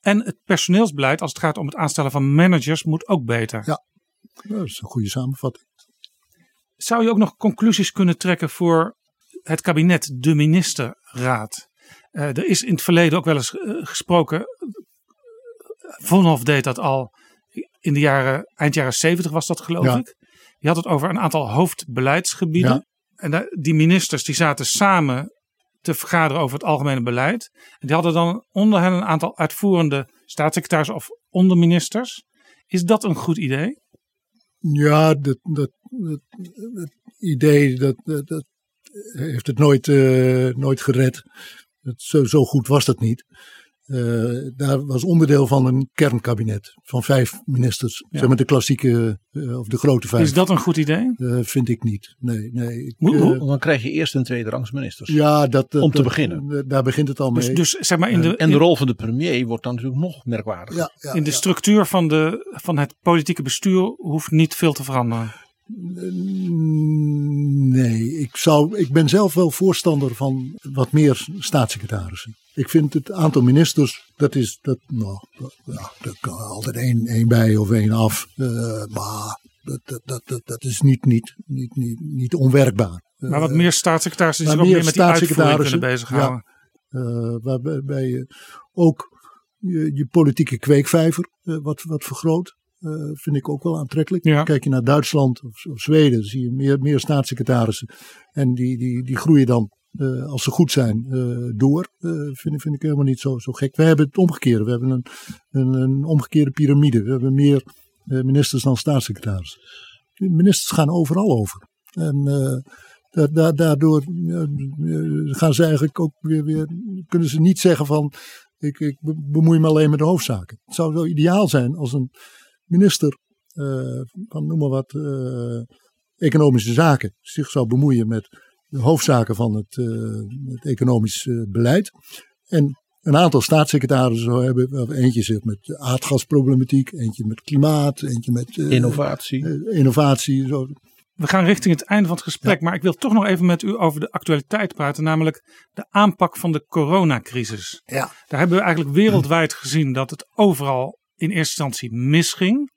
En het personeelsbeleid, als het gaat om het aanstellen van managers, moet ook beter. Ja, dat is een goede samenvatting. zou je ook nog conclusies kunnen trekken voor het kabinet, de ministerraad? Uh, er is in het verleden ook wel eens uh, gesproken. Vonhoff deed dat al in de jaren, eind jaren 70 was dat geloof Ja. ik. Je had het over een aantal hoofdbeleidsgebieden. Ja. En die ministers die zaten samen te vergaderen over het algemene beleid. En die hadden dan onder hen een aantal uitvoerende staatssecretarissen of onderministers. Is dat een goed idee? Ja, dat, dat, idee dat, dat, heeft het nooit, eh, nooit gered. Dat, zo, zo goed was dat niet. Eh, daar was onderdeel van een kernkabinet van vijf ministers. Ja. Zeg maar de klassieke eh, of de grote vijf. Is dat een goed idee? Eh, vind ik niet. Nee, nee. Ik, Hoe- hoe- Dan krijg je eerst en tweede rangs ministers. ja, dat, Om te dat- beginnen. Daar begint het al mee. Dus, dus zeg maar in de, en de rol van de premier wordt dan natuurlijk nog merkwaardiger. ja, ja, in de ja. structuur van, de, van het politieke bestuur hoeft niet veel te veranderen. Nee, ik, zou, ik ben zelf wel voorstander van wat meer staatssecretarissen. Ik vind het aantal ministers, dat is, dat, nou, dat, ja, kan altijd één, één bij of één af. Eh, maar dat, dat, dat, dat, is niet, niet, niet, niet, niet onwerkbaar. Maar wat meer staatssecretarissen die zich ook meer met die uitvoering kunnen bezighouden. Eh, waarbij je ook je, je politieke kweekvijver eh, wat, wat vergroot. eh, vind ik ook wel aantrekkelijk. Ja. Kijk je naar Duitsland of, of Zweden, zie je meer, meer staatssecretarissen. En die, die, die groeien dan, eh, als ze goed zijn, eh, door. Eh, vind, vind ik helemaal niet zo, zo gek. We hebben het omgekeerde. We hebben een, een, een omgekeerde piramide. We hebben meer ministers dan staatssecretarissen. De ministers gaan overal over. En da- da- daardoor gaan ze eigenlijk ook weer, weer, kunnen ze niet zeggen van, ik, ik be- bemoei me alleen met de hoofdzaken. Het zou zo ideaal zijn als een minister van noem maar wat, economische zaken zich zou bemoeien met de hoofdzaken van het, eh, het economisch eh, beleid. En een aantal staatssecretarissen zou hebben, wel eentje zit met de aardgasproblematiek, eentje met klimaat, eentje met eh, Innovatie. innovatie. Zo. We gaan richting het einde van het gesprek, maar ik wil toch nog even met u over de actualiteit praten, namelijk de aanpak van de coronacrisis. Ja. Daar hebben we eigenlijk wereldwijd gezien dat het overal in eerste instantie misging.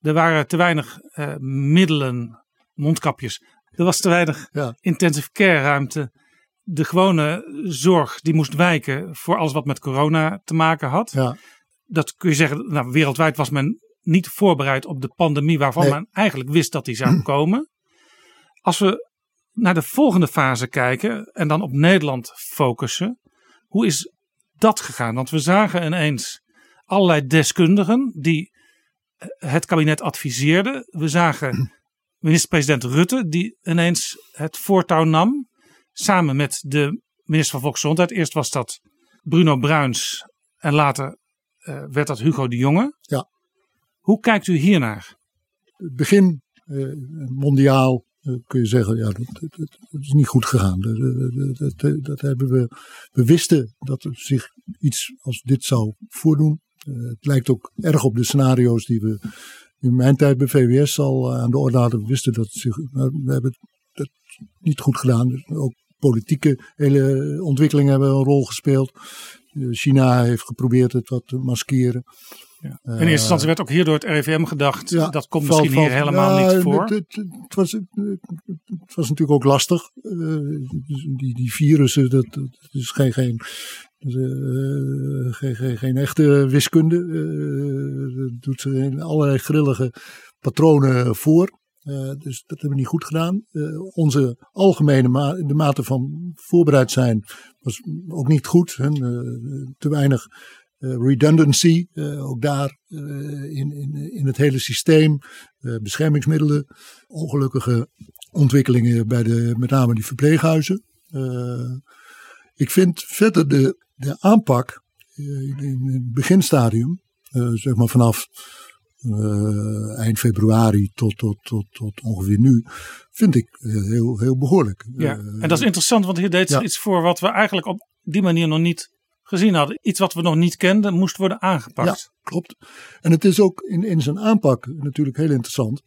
Er waren te weinig eh, middelen, mondkapjes. Er was te weinig Ja. intensive care ruimte. De gewone zorg die moest wijken voor alles wat met corona te maken had. Ja. Dat kun je zeggen, nou, wereldwijd was men niet voorbereid op de pandemie waarvan Nee. men eigenlijk wist dat die zou komen. Als we naar de volgende fase kijken en dan op Nederland focussen, hoe is dat gegaan? Want we zagen ineens allerlei deskundigen die het kabinet adviseerden. We zagen minister-president Rutte die ineens het voortouw nam samen met de minister van Volksgezondheid. Eerst was dat Bruno Bruins en later eh, werd dat Hugo de Jonge. Ja. Hoe kijkt u hiernaar? het begin eh, mondiaal eh, kun je zeggen, ja, dat, dat, dat- dat is niet goed gegaan. Dat, dat, hebben we, we wisten dat er zich iets als dit zou voordoen. Het lijkt ook erg op de scenario's die we in mijn tijd bij VWS al eh, aan de orde hadden. We wisten dat we hebben het niet goed gedaan. Dus ook politieke hele ontwikkelingen hebben een rol gespeeld. Eh, China heeft geprobeerd het wat te maskeren. In eerste instantie werd ook hier door het RIVM gedacht, Ja, dat komt valt- misschien hier valt- helemaal ja, niet voor. Het, het, het was, het, was natuurlijk ook lastig. Eh, die, die virussen, dat, dat is geen, geen, eh, geen, geen, geen echte wiskunde. Eh, dat doet ze in allerlei grillige patronen voor. Eh, dus dat hebben we niet goed gedaan. Eh, onze algemene de mate van voorbereid zijn was ook niet goed. Hè. Eh, te weinig eh, redundancy, eh, ook daar eh, in, in, in het hele systeem. Eh, beschermingsmiddelen, ongelukkige ontwikkelingen bij de, met name die verpleeghuizen. Eh, ik vind verder de, de aanpak eh, in, het beginstadium, eh, zeg maar vanaf eh, eind februari tot, tot, tot, tot ongeveer nu, vind ik heel, heel behoorlijk. Ja, en dat is interessant, want hier deed ze ja. iets voor wat we eigenlijk op die manier nog niet gezien hadden. Iets wat we nog niet kenden, moest worden aangepakt. Ja, klopt. En het is ook in, in zijn aanpak natuurlijk heel interessant.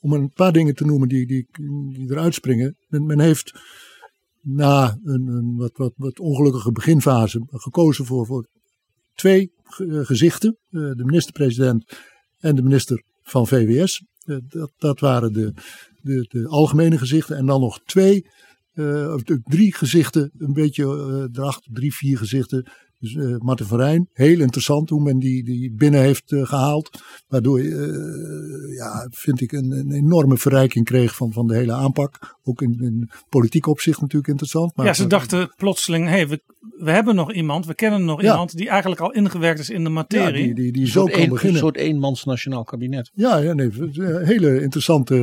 Om een paar dingen te noemen die, die, die eruit springen. Men, men heeft na een, wat, wat, wat ongelukkige beginfase gekozen voor, voor twee eh, gezichten. Eh, De minister-president en de minister van VWS. Eh, Dat, dat waren de, de, de algemene gezichten en dan nog twee, of drie gezichten, een beetje erachter, drie, vier gezichten. Dus uh, Martin van Rijn, heel interessant hoe men die, die binnen heeft gehaald. Waardoor je, ja, vind ik, een, een, enorme verrijking kreeg van, van de hele aanpak. Ook in, in politiek opzicht natuurlijk interessant. Maar ja, ze dachten plotseling, hey, we, we hebben nog iemand, we kennen nog ja. iemand die eigenlijk al ingewerkt is in de materie. Ja, die, die, die zo kan een, beginnen. Een soort eenmans nationaal kabinet. Ja, ja nee, hele interessante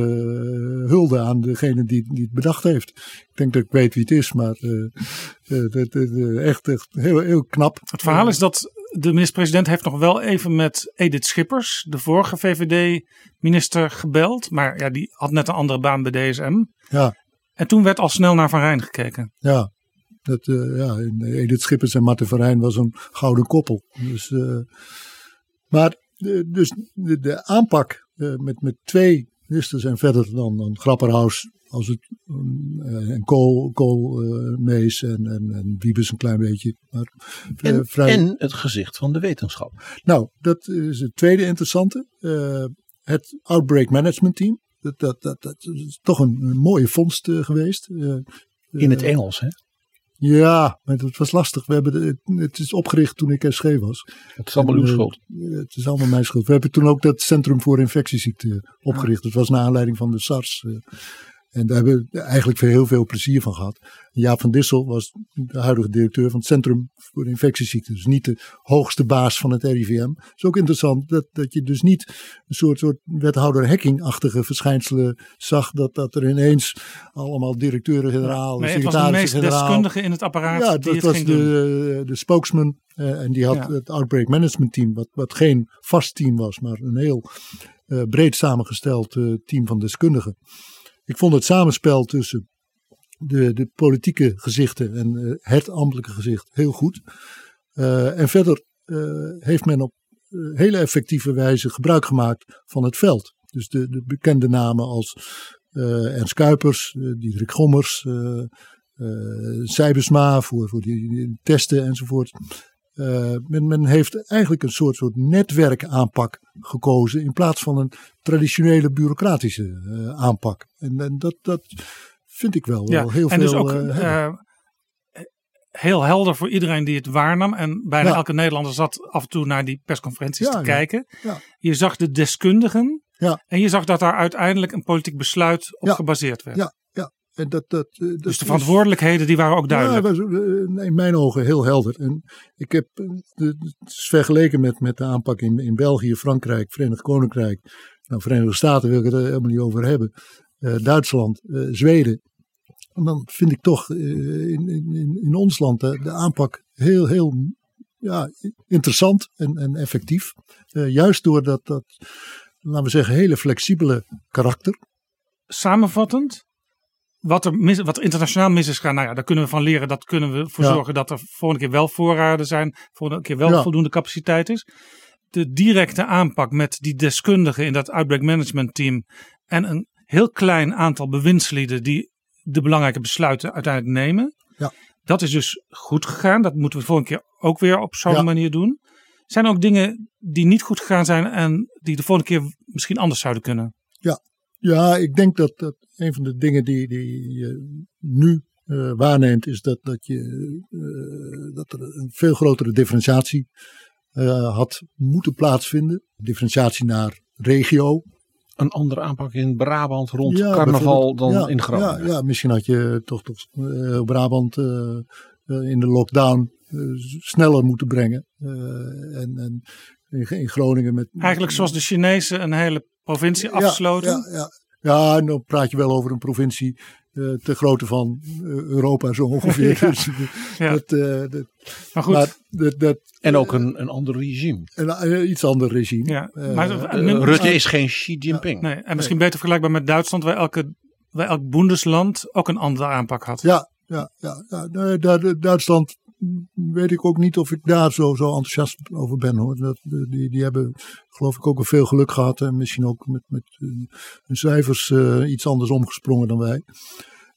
hulde aan degene die, die het bedacht heeft. Ik denk dat ik weet wie het is, maar uh, uh, echt, echt heel, heel knap. Het verhaal is dat de minister-president heeft nog wel even met Edith Schippers, de vorige VVD-minister, gebeld. Maar ja, die had net een andere baan bij DSM. Ja. En toen werd al snel naar Van Rijn gekeken. Ja, dat, uh, ja, Edith Schippers en Marten van Rijn was een gouden koppel. Dus, uh, maar dus de, de aanpak uh, met, met twee ministers en verder dan, dan Grapperhaus als het, en Kool, Kool Mees en, en, en Wiebes een klein beetje. Maar, en, vrij... en het gezicht van de wetenschap. Nou, dat is het tweede interessante. het Outbreak Management Team. Dat, dat, dat, dat is toch een, een mooie vondst geweest. In het Engels, hè? Ja, maar het was lastig. We hebben de, het is opgericht toen ik SG was. Het is allemaal uw schuld. Het is allemaal mijn schuld. We hebben toen ook dat Centrum voor Infectieziekten opgericht. Dat was naar aanleiding van de SARS. En daar hebben we eigenlijk heel veel plezier van gehad. Jaap van Dissel was de huidige directeur van het Centrum voor Infectieziekten. Dus niet de hoogste baas van het RIVM. Het is ook interessant dat, dat je dus niet een soort, soort wethouder hacking-achtige verschijnselen zag. Dat, dat er ineens allemaal directeuren-generaal, nee, het was de meest deskundige in het apparaat Ja, die dat was de, de spokesman. Uh, en die had ja. het Outbreak Management Team, wat, wat geen vast team was, maar een heel uh, breed samengesteld uh, team van deskundigen. Ik vond het samenspel tussen de, de politieke gezichten en uh, het ambtelijke gezicht heel goed. Uh, en verder uh, heeft men op hele effectieve wijze gebruik gemaakt van het veld. Dus de, de bekende namen als Ernst Kuipers, Diederik Gommers, Sijbersma voor, voor die testen enzovoort. Uh, men, men, heeft eigenlijk een soort, soort netwerkaanpak gekozen in plaats van een traditionele bureaucratische uh, aanpak. En, en, dat, dat vind ik wel, ja, wel heel en veel. Dus ook, uh, heel helder voor iedereen die het waarnam. En bijna Ja. elke Nederlander zat af en toe naar die persconferenties Ja, te kijken. Je zag de deskundigen. En je zag dat daar uiteindelijk een politiek besluit op gebaseerd werd. Ja. En dat, dat, eh, dat Dus de verantwoordelijkheden die waren ook duidelijk. Ja, was, eh, in mijn ogen heel helder. En ik heb eh, het is vergeleken met, met de aanpak in, in België, Frankrijk, Verenigd Koninkrijk. Nou, Verenigde Staten wil ik het er helemaal niet over hebben. Duitsland, Zweden. En dan vind ik toch in, in, in- ons land de, de aanpak heel, heel ja, interessant en, en effectief. Juist door dat, dat, laten we zeggen, hele flexibele karakter. Samenvattend, wat er, mis, wat er internationaal mis is gegaan, nou ja, daar kunnen we van leren. Dat kunnen we voor Ja. zorgen dat er volgende keer wel voorraden zijn. Volgende keer wel Ja. voldoende capaciteit is. De directe aanpak met die deskundigen in dat outbreak management team. En een heel klein aantal bewindslieden die de belangrijke besluiten uiteindelijk nemen. Ja. Dat is dus goed gegaan. Dat moeten we de volgende keer ook weer op zo'n Ja. manier doen. Zijn er ook dingen die niet goed gegaan zijn en die de volgende keer misschien anders zouden kunnen? Ja, ik denk dat, dat een van de dingen die, die je nu eh, waarneemt, is dat, dat, je, eh, dat er een veel grotere differentiatie eh, had moeten plaatsvinden. Differentiatie naar regio. Een andere aanpak in Brabant rond Ja, carnaval dan. Ja, in Groningen. Ja, ja, misschien had je toch, toch eh, Brabant in de lockdown sneller moeten brengen. Eh, en, en in, in Groningen met. Eigenlijk zoals de Chinezen een hele provincie afsloten. Ja, ja, ja. ja, en dan praat je wel over een provincie eh ter grootte van eh, Europa zo ongeveer. Ja, Dus, ja. dat, eh, dat, Maar goed, maar dat, dat, En ook een, een ander regime. een, iets ander regime. ja. Maar, Rutte is geen Xi Jinping. nee, en misschien beter vergelijkbaar met Duitsland, waar, elke, waar elk Bundesland ook een andere aanpak had. Ja, ja, ja, ja. Duitsland weet ik ook niet of ik daar zo, zo enthousiast over ben hoor. Dat, die, die hebben geloof ik ook wel veel geluk gehad en misschien ook met, met eh, hun cijfers eh, iets anders omgesprongen dan wij.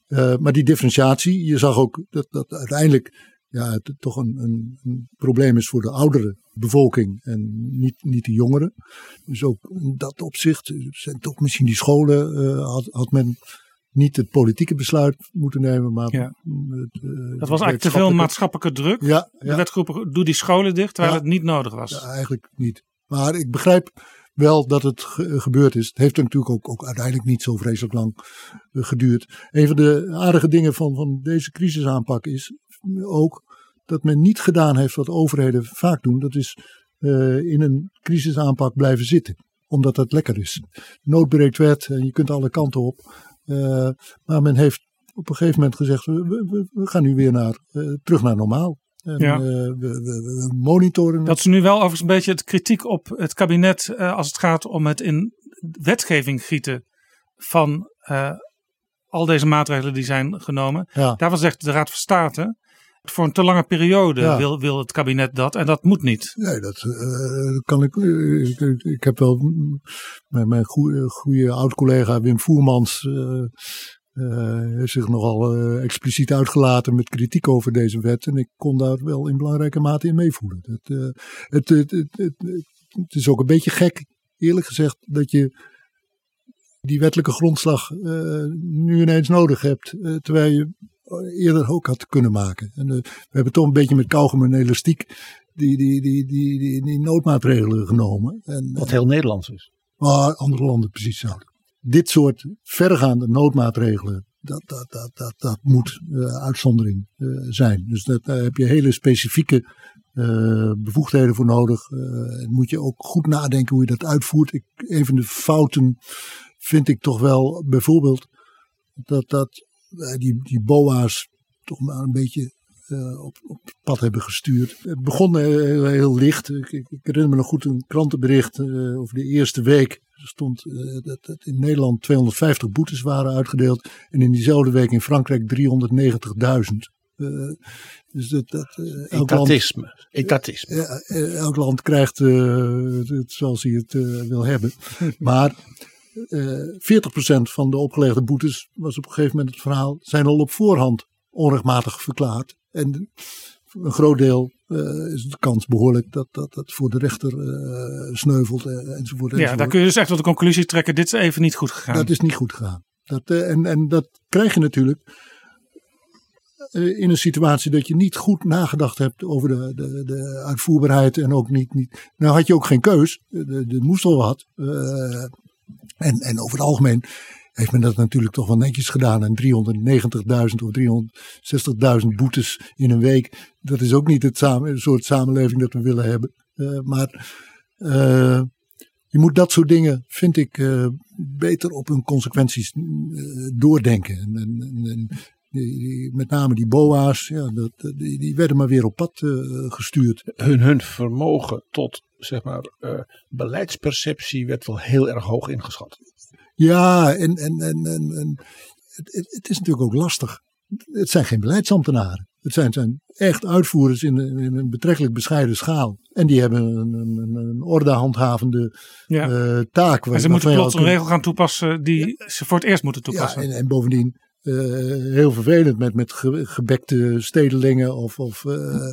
Eh, maar die differentiatie, je zag ook dat, dat uiteindelijk ja, toch een, een, een, probleem is voor de oudere bevolking en niet, niet de jongeren. Dus ook in dat opzicht zijn toch misschien die scholen, had, had men niet het politieke besluit moeten nemen, maar ja. het, uh, dat was eigenlijk te veel maatschappelijke druk. Ja, ja. De werd geroepen, doe die scholen dicht, terwijl het niet nodig was. Ja, eigenlijk niet. Maar ik begrijp wel dat het ge- gebeurd is. Het heeft natuurlijk ook, ook uiteindelijk niet zo vreselijk lang eh, geduurd. Een van de aardige dingen van, van deze crisisaanpak is ook dat men niet gedaan heeft wat overheden vaak doen. Dat is eh, in een crisisaanpak blijven zitten. Omdat dat lekker is. Nood breekt wet en je kunt alle kanten op. Eh, maar men heeft op een gegeven moment gezegd, we, gaan nu weer naar, eh, terug naar normaal. En, Ja. eh, we, monitoren. Dat is nu wel overigens een beetje het kritiek op het kabinet als het gaat om het in wetgeving gieten van al deze maatregelen die zijn genomen. Ja. Daarvan zegt de Raad van State, voor een te lange periode Ja. wil, wil het kabinet dat en dat moet niet. Nee, dat eh, kan ik, ik. heb wel mijn, mijn goede, goede oud-collega Wim Voermans. eh, heeft zich nogal expliciet uitgelaten met kritiek over deze wet. En ik kon daar wel in belangrijke mate in meevoelen. Dat, het, het, het, het, is ook een beetje gek, eerlijk gezegd, dat je die wettelijke grondslag nu ineens nodig hebt. terwijl je eerder ook had kunnen maken. En, eh, we hebben toch een beetje met kauwgom en elastiek die, die, die, die, die, die noodmaatregelen genomen. En, Wat heel Nederlands is. waar andere landen precies zouden. Dit soort verregaande noodmaatregelen, dat, dat, dat, dat, dat moet eh, uitzondering eh, zijn. Dus dat, daar heb je hele specifieke bevoegdheden voor nodig. En moet je ook goed nadenken hoe je dat uitvoert. Ik, een van de fouten vind ik toch wel bijvoorbeeld dat, dat die, die BOA's toch maar een beetje eh, op, op het pad hebben gestuurd. Het begon eh, heel, heel licht. Ik, ik, ik herinner me nog goed een krantenbericht eh, over de eerste week. Er stond eh, dat, dat in Nederland 250 boetes waren uitgedeeld. En in diezelfde week in Frankrijk 390.000. Eh, dus dat, dat, eh, elk land, Etatisme. Eh, elk land krijgt eh, het zoals hij het eh, wil hebben. Maar eh 40% van de opgelegde boetes was op een gegeven moment het verhaal, zijn al op voorhand onrechtmatig verklaard. En een groot deel eh, is de kans behoorlijk dat dat, dat voor de rechter eh, sneuvelt eh, enzovoort. Ja, daar kun je dus echt tot de conclusie trekken, dit is even niet goed gegaan. Dat is niet goed gegaan. Dat, eh, en, en dat krijg je natuurlijk eh, in een situatie dat je niet goed nagedacht hebt over de, de, de uitvoerbaarheid. En ook niet, niet. Nou had je ook geen keus. Er moest al wat. En, en over het algemeen heeft men dat natuurlijk toch wel netjes gedaan. En 390.000 of 360.000 boetes in een week. Dat is ook niet het samen, soort samenleving dat we willen hebben. Eh, maar eh, je moet dat soort dingen, vind ik, eh, beter op hun consequenties doordenken. En, en, en- die- met name die BOA's, ja, dat, die, werden maar weer op pad gestuurd. Hun, hun vermogen tot zeg maar, eh, beleidsperceptie werd wel heel erg hoog ingeschat. Ja, en, en, en, en, en het, het, het is natuurlijk ook lastig. Het zijn geen beleidsambtenaren. Het zijn, zijn echt uitvoerders in, een- in een betrekkelijk bescheiden schaal. En die hebben een, een, een, ordehandhavende Ja. eh, taak. en ze moeten plots een regel gaan toepassen die ze voor het eerst moeten Ja, toepassen. en, en bovendien eh, heel vervelend met, met ge- gebekte stedelingen. Of, of eh,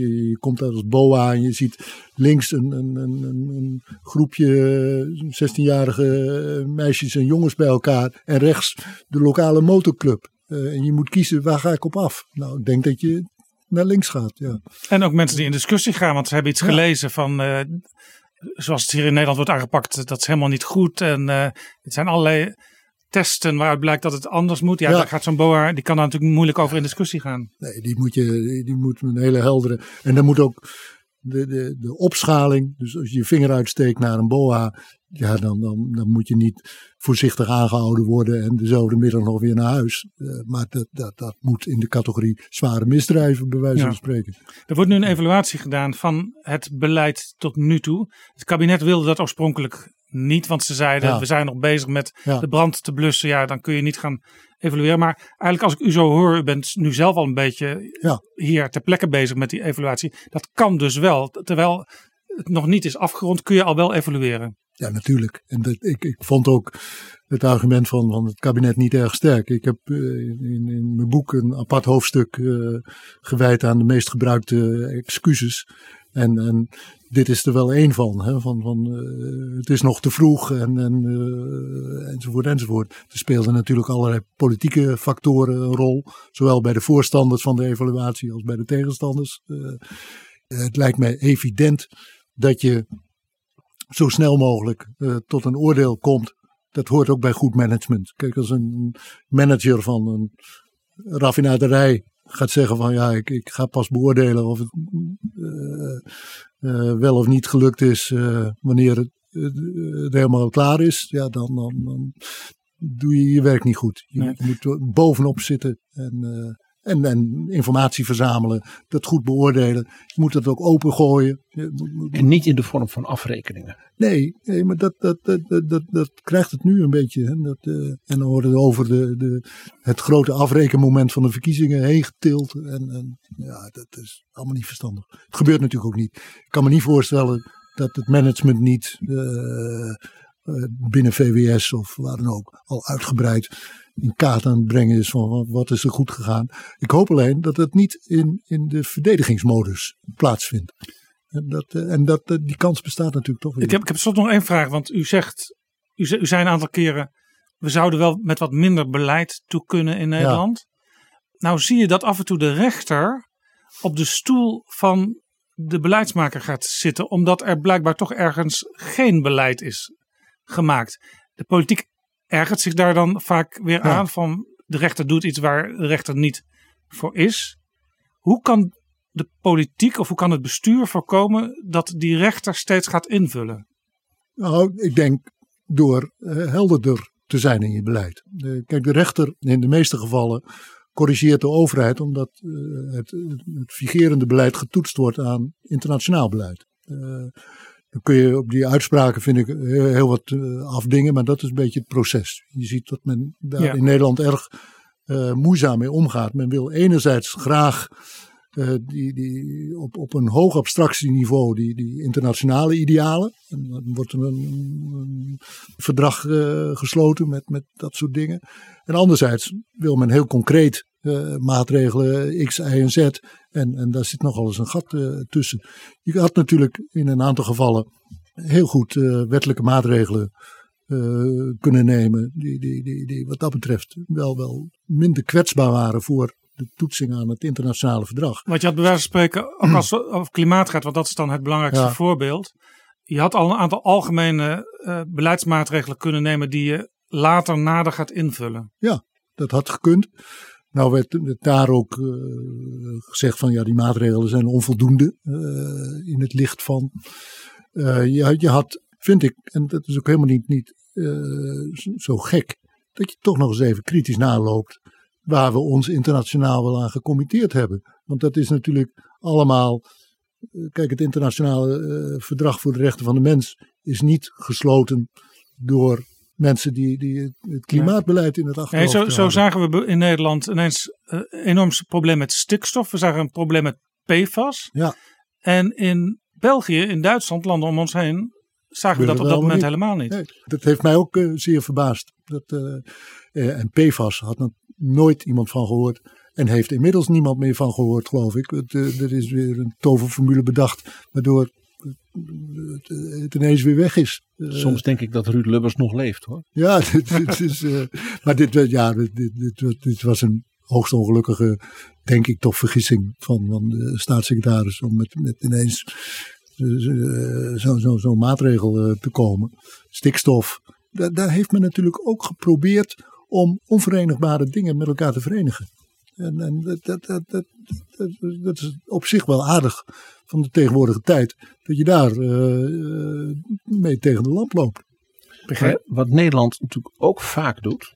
je, je komt uit als boa en je ziet links een, een, een, een, groepje eh, 16-jarige meisjes en jongens bij elkaar. En rechts de lokale motorclub. Eh, en je moet kiezen waar ga ik op af. Nou, ik denk dat je naar links gaat. Ja. En ook mensen die in discussie gaan, want ze hebben iets Ja. gelezen van, eh, zoals het hier in Nederland wordt aangepakt, dat is helemaal niet goed. En eh het zijn allerlei testen waaruit blijkt dat het anders moet. Ja, Ja. daar gaat zo'n boa, die kan daar natuurlijk moeilijk over in discussie gaan. Nee, die moet, je, die, moet een hele heldere. En dan moet ook de, de, de opschaling. Dus als je je vinger uitsteekt naar een boa. Ja, dan, dan, dan moet je niet voorzichtig aangehouden worden. En dezelfde middag nog weer naar huis. Eh, maar dat, dat, dat moet in de categorie zware misdrijven, bij wijze Ja. van spreken. Er wordt nu een evaluatie gedaan van het beleid tot nu toe. Het kabinet wilde dat oorspronkelijk niet, want ze zeiden Ja. we zijn nog bezig met Ja. de brand te blussen. Ja, dan kun je niet gaan evalueren. Maar eigenlijk als ik u zo hoor, u bent nu zelf al een beetje Ja. hier ter plekke bezig met die evaluatie. Dat kan dus wel. Terwijl het nog niet is afgerond, kun je al wel evalueren. Ja, natuurlijk. En dat, ik, ik vond ook het argument van, van het kabinet niet erg sterk. Ik heb in, in mijn boek een apart hoofdstuk gewijd aan de meest gebruikte excuses. En, dit is er wel één van. Hè? van, van uh, het is nog te vroeg en, en, uh, enzovoort enzovoort. Er speelden natuurlijk allerlei politieke factoren een rol. Zowel bij de voorstanders van de evaluatie als bij de tegenstanders. Uh, het lijkt mij evident dat je zo snel mogelijk tot een oordeel komt. Dat hoort ook bij goed management. Kijk, als een manager van een raffinaderij gaat zeggen van ja, ik, ik ga pas beoordelen of het uh, wel of niet gelukt is uh, wanneer het, het, helemaal klaar is, ja, dan, dan, dan, doe je je werk niet goed. Je, nee. moet bovenop zitten en, en, en informatie verzamelen, dat goed beoordelen. Je moet het ook opengooien. En niet in de vorm van afrekeningen. Nee, nee maar dat, dat, dat, dat, dat krijgt het nu een beetje. Hè. Dat, uh, en dan wordt het over de, de, het grote afrekenmoment van de verkiezingen heen getild. En, en ja, dat is allemaal niet verstandig. Het gebeurt natuurlijk ook niet. Ik kan me niet voorstellen dat het management niet uh, binnen VWS of waar dan ook al uitgebreid in kaart aan het brengen is van wat is er goed gegaan. Ik hoop alleen dat het niet in, in de verdedigingsmodus plaatsvindt. En, dat, en dat, die kans bestaat natuurlijk toch weer. Ik heb, ik heb slot nog één vraag, want u zegt, u, u zei een aantal keren, we zouden wel met wat minder beleid toe kunnen in Nederland. Ja. Nou zie je dat af en toe de rechter op de stoel van de beleidsmaker gaat zitten, omdat er blijkbaar toch ergens geen beleid is gemaakt. De politiek ergert zich daar dan vaak weer ja. aan van de rechter doet iets waar de rechter niet voor is. Hoe kan de politiek of hoe kan het bestuur voorkomen dat die rechter steeds gaat invullen? Nou, ik denk door uh, helderder te zijn in je beleid. Uh, kijk, de rechter in de meeste gevallen corrigeert de overheid omdat uh, het, het figerende beleid getoetst wordt aan internationaal beleid. Dan kun je op die uitspraken, vind ik, heel wat uh, afdingen, maar dat is een beetje het proces. Je ziet dat men daar ja. in Nederland erg uh, moeizaam mee omgaat. Men wil enerzijds graag uh, die, die op, op een hoog abstractieniveau die, die internationale idealen. En dan wordt er een, een verdrag gesloten met, met dat soort dingen. En anderzijds wil men heel concreet uh, maatregelen X, Y en Z. En, en daar zit nogal eens een gat uh, tussen. Je had natuurlijk in een aantal gevallen heel goed uh, wettelijke maatregelen kunnen nemen. Die, die, die, die wat dat betreft wel, wel minder kwetsbaar waren voor de toetsing aan het internationale verdrag. Wat je had bij wijze van spreken, ook als het over klimaat gaat, want dat is dan het belangrijkste ja. voorbeeld. Je had al een aantal algemene beleidsmaatregelen kunnen nemen die je later nader gaat invullen. Ja, dat had gekund. Nou werd daar ook uh, gezegd van ja, die maatregelen zijn onvoldoende uh, in het licht van. Uh, je, je, had, vind ik, en dat is ook helemaal niet, niet zo gek, dat je toch nog eens even kritisch naloopt waar we ons internationaal wel aan gecommitteerd hebben. Want dat is natuurlijk allemaal. Kijk, het internationale verdrag voor de rechten van de mens is niet gesloten door mensen die, die het klimaatbeleid in het achterhoofd nee, zo, zo zagen we in Nederland ineens een enorm probleem met stikstof. We zagen een probleem met PFAS. Ja. En in België, in Duitsland, landen om ons heen, zagen we dat op dat moment niet. helemaal niet. Nee, dat heeft mij ook uh, zeer verbaasd. Dat, uh, uh, en PFAS had nog nooit iemand van gehoord. En heeft inmiddels niemand meer van gehoord, geloof ik. Er is weer een toverformule bedacht. Waardoor het ineens weer weg is. Soms denk ik dat Ruud Lubbers nog leeft hoor. Ja, dit, dit is, uh, maar dit, ja, dit, was een hoogst ongelukkige, denk ik toch, vergissing van, van de staatssecretaris. Om met, met ineens uh, zo'n zo, zo maatregel uh, te komen. Stikstof. Daar, daar heeft men natuurlijk ook geprobeerd om onverenigbare dingen met elkaar te verenigen. En, en dat, dat, dat, dat, dat, is op zich wel aardig van de tegenwoordige tijd. Dat je daar uh, mee tegen de lamp loopt. Begrijp? Wat Nederland natuurlijk ook vaak doet.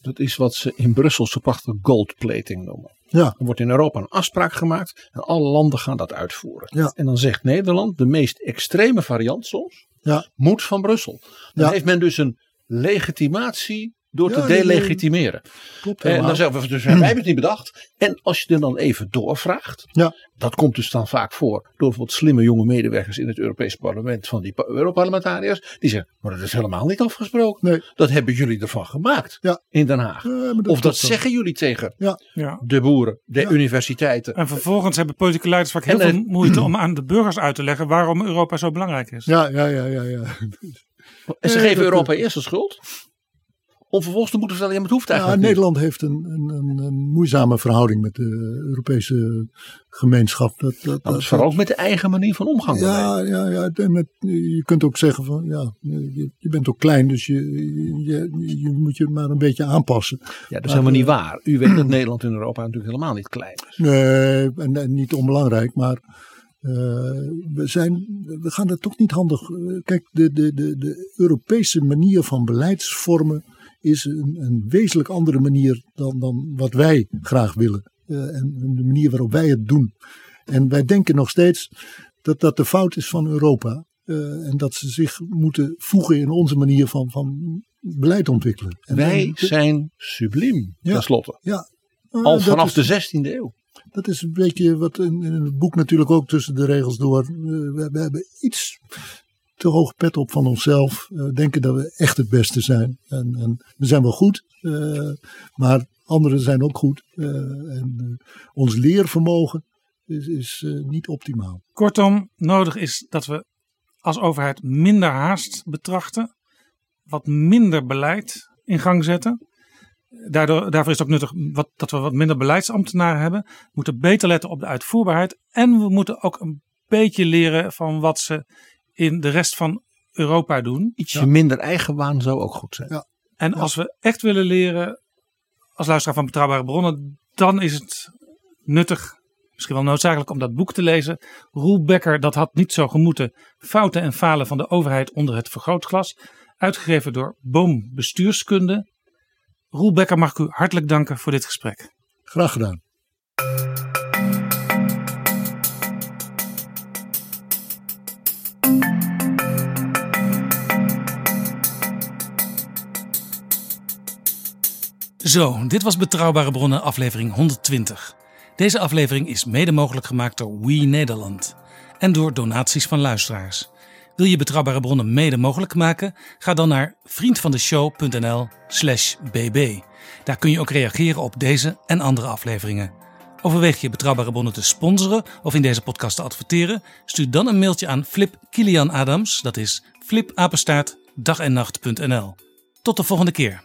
Dat is wat ze in Brussel zo prachtig goldplating noemen. Ja. Er wordt in Europa een afspraak gemaakt en alle landen gaan dat uitvoeren. Ja. En dan zegt Nederland, de meest extreme variant soms, ja. moet van Brussel. Dan Ja. heeft men dus een legitimatie door Ja, te delegitimeren. Klopt En dan zeggen we, dus wij hebben het niet bedacht. En als je er dan even doorvraagt, Ja. dat komt dus dan vaak voor door bijvoorbeeld slimme jonge medewerkers in het Europees Parlement van die pa- Europarlementariërs. Die zeggen, maar dat is helemaal niet afgesproken. Nee. Dat hebben jullie ervan gemaakt Ja. in Den Haag. Of dat zeggen jullie tegen Ja. de boeren, de Ja. universiteiten. En vervolgens hebben politieke leiders vaak heel En, eh, veel moeite om aan de burgers uit te leggen waarom Europa zo belangrijk is. Ja, ja, ja, ja. ja. En ze geven Europa eerst de schuld. Om vervolgens te moeten vertellen, ja, maar het hoeft Ja, eigenlijk niet. Nederland heeft een, een, een, moeizame verhouding met de Europese gemeenschap. Dat, dat, Nou, dat- vooral ook met de eigen manier van omgang. Ja, ja, ja. En met, je kunt ook zeggen van ja, je, je bent ook klein, dus je, je, je moet je maar een beetje aanpassen. Ja, dat is helemaal niet waar. U weet dat Nederland in Europa natuurlijk helemaal niet klein is. Nee, en, en niet onbelangrijk, maar eh, we, zijn, we gaan er toch niet handig. eh, Kijk, de, de, de, de Europese manier van beleidsvormen is een, een wezenlijk andere manier dan, dan wat wij graag willen. Eh, en de manier waarop wij het doen. En wij denken nog steeds dat dat de fout is van Europa. eh, en dat ze zich moeten voegen in onze manier van, van beleid ontwikkelen. En, Wij en- zijn subliem, Ja. tenslotte. ja, eh, Al vanaf is- de 16e eeuw. dat is een beetje wat in, in het boek natuurlijk ook tussen de regels door. eh, we, we hebben iets te hoog pet op van onszelf. eh, denken dat we echt het beste zijn. En, en we zijn wel goed, eh, maar anderen zijn ook goed. eh, en ons leervermogen is, is niet optimaal. Kortom, nodig is dat we als overheid minder haast betrachten, wat minder beleid in gang zetten. Daardoor, daarvoor is het ook nuttig wat, dat we wat minder beleidsambtenaren hebben. We moeten beter letten op de uitvoerbaarheid. En we moeten ook een beetje leren van wat ze in de rest van Europa doen. Ietsje minder eigenwaan zou ook goed zijn. Ja. En als we echt willen leren, als luisteraar van betrouwbare bronnen, dan is het nuttig, misschien wel noodzakelijk om dat boek te lezen. Roel Becker, dat had niet zo gemoeten. Fouten en falen van de overheid onder het vergrootglas. Uitgegeven door Boom Bestuurskunde. Roel Becker mag ik u hartelijk danken voor dit gesprek. Graag gedaan. Zo, dit was Betrouwbare Bronnen aflevering 120. Deze aflevering is mede mogelijk gemaakt door We Nederland en door donaties van luisteraars. Wil je Betrouwbare Bronnen mede mogelijk maken? Ga dan naar vriendvandeshow.nl/slash bb. Daar kun je ook reageren op deze en andere afleveringen. Overweeg je Betrouwbare Bronnen te sponsoren of in deze podcast te adverteren? Stuur dan een mailtje aan Flip Kilian Adams, dat is flipapenstaart dagennacht.nl. Tot de volgende keer.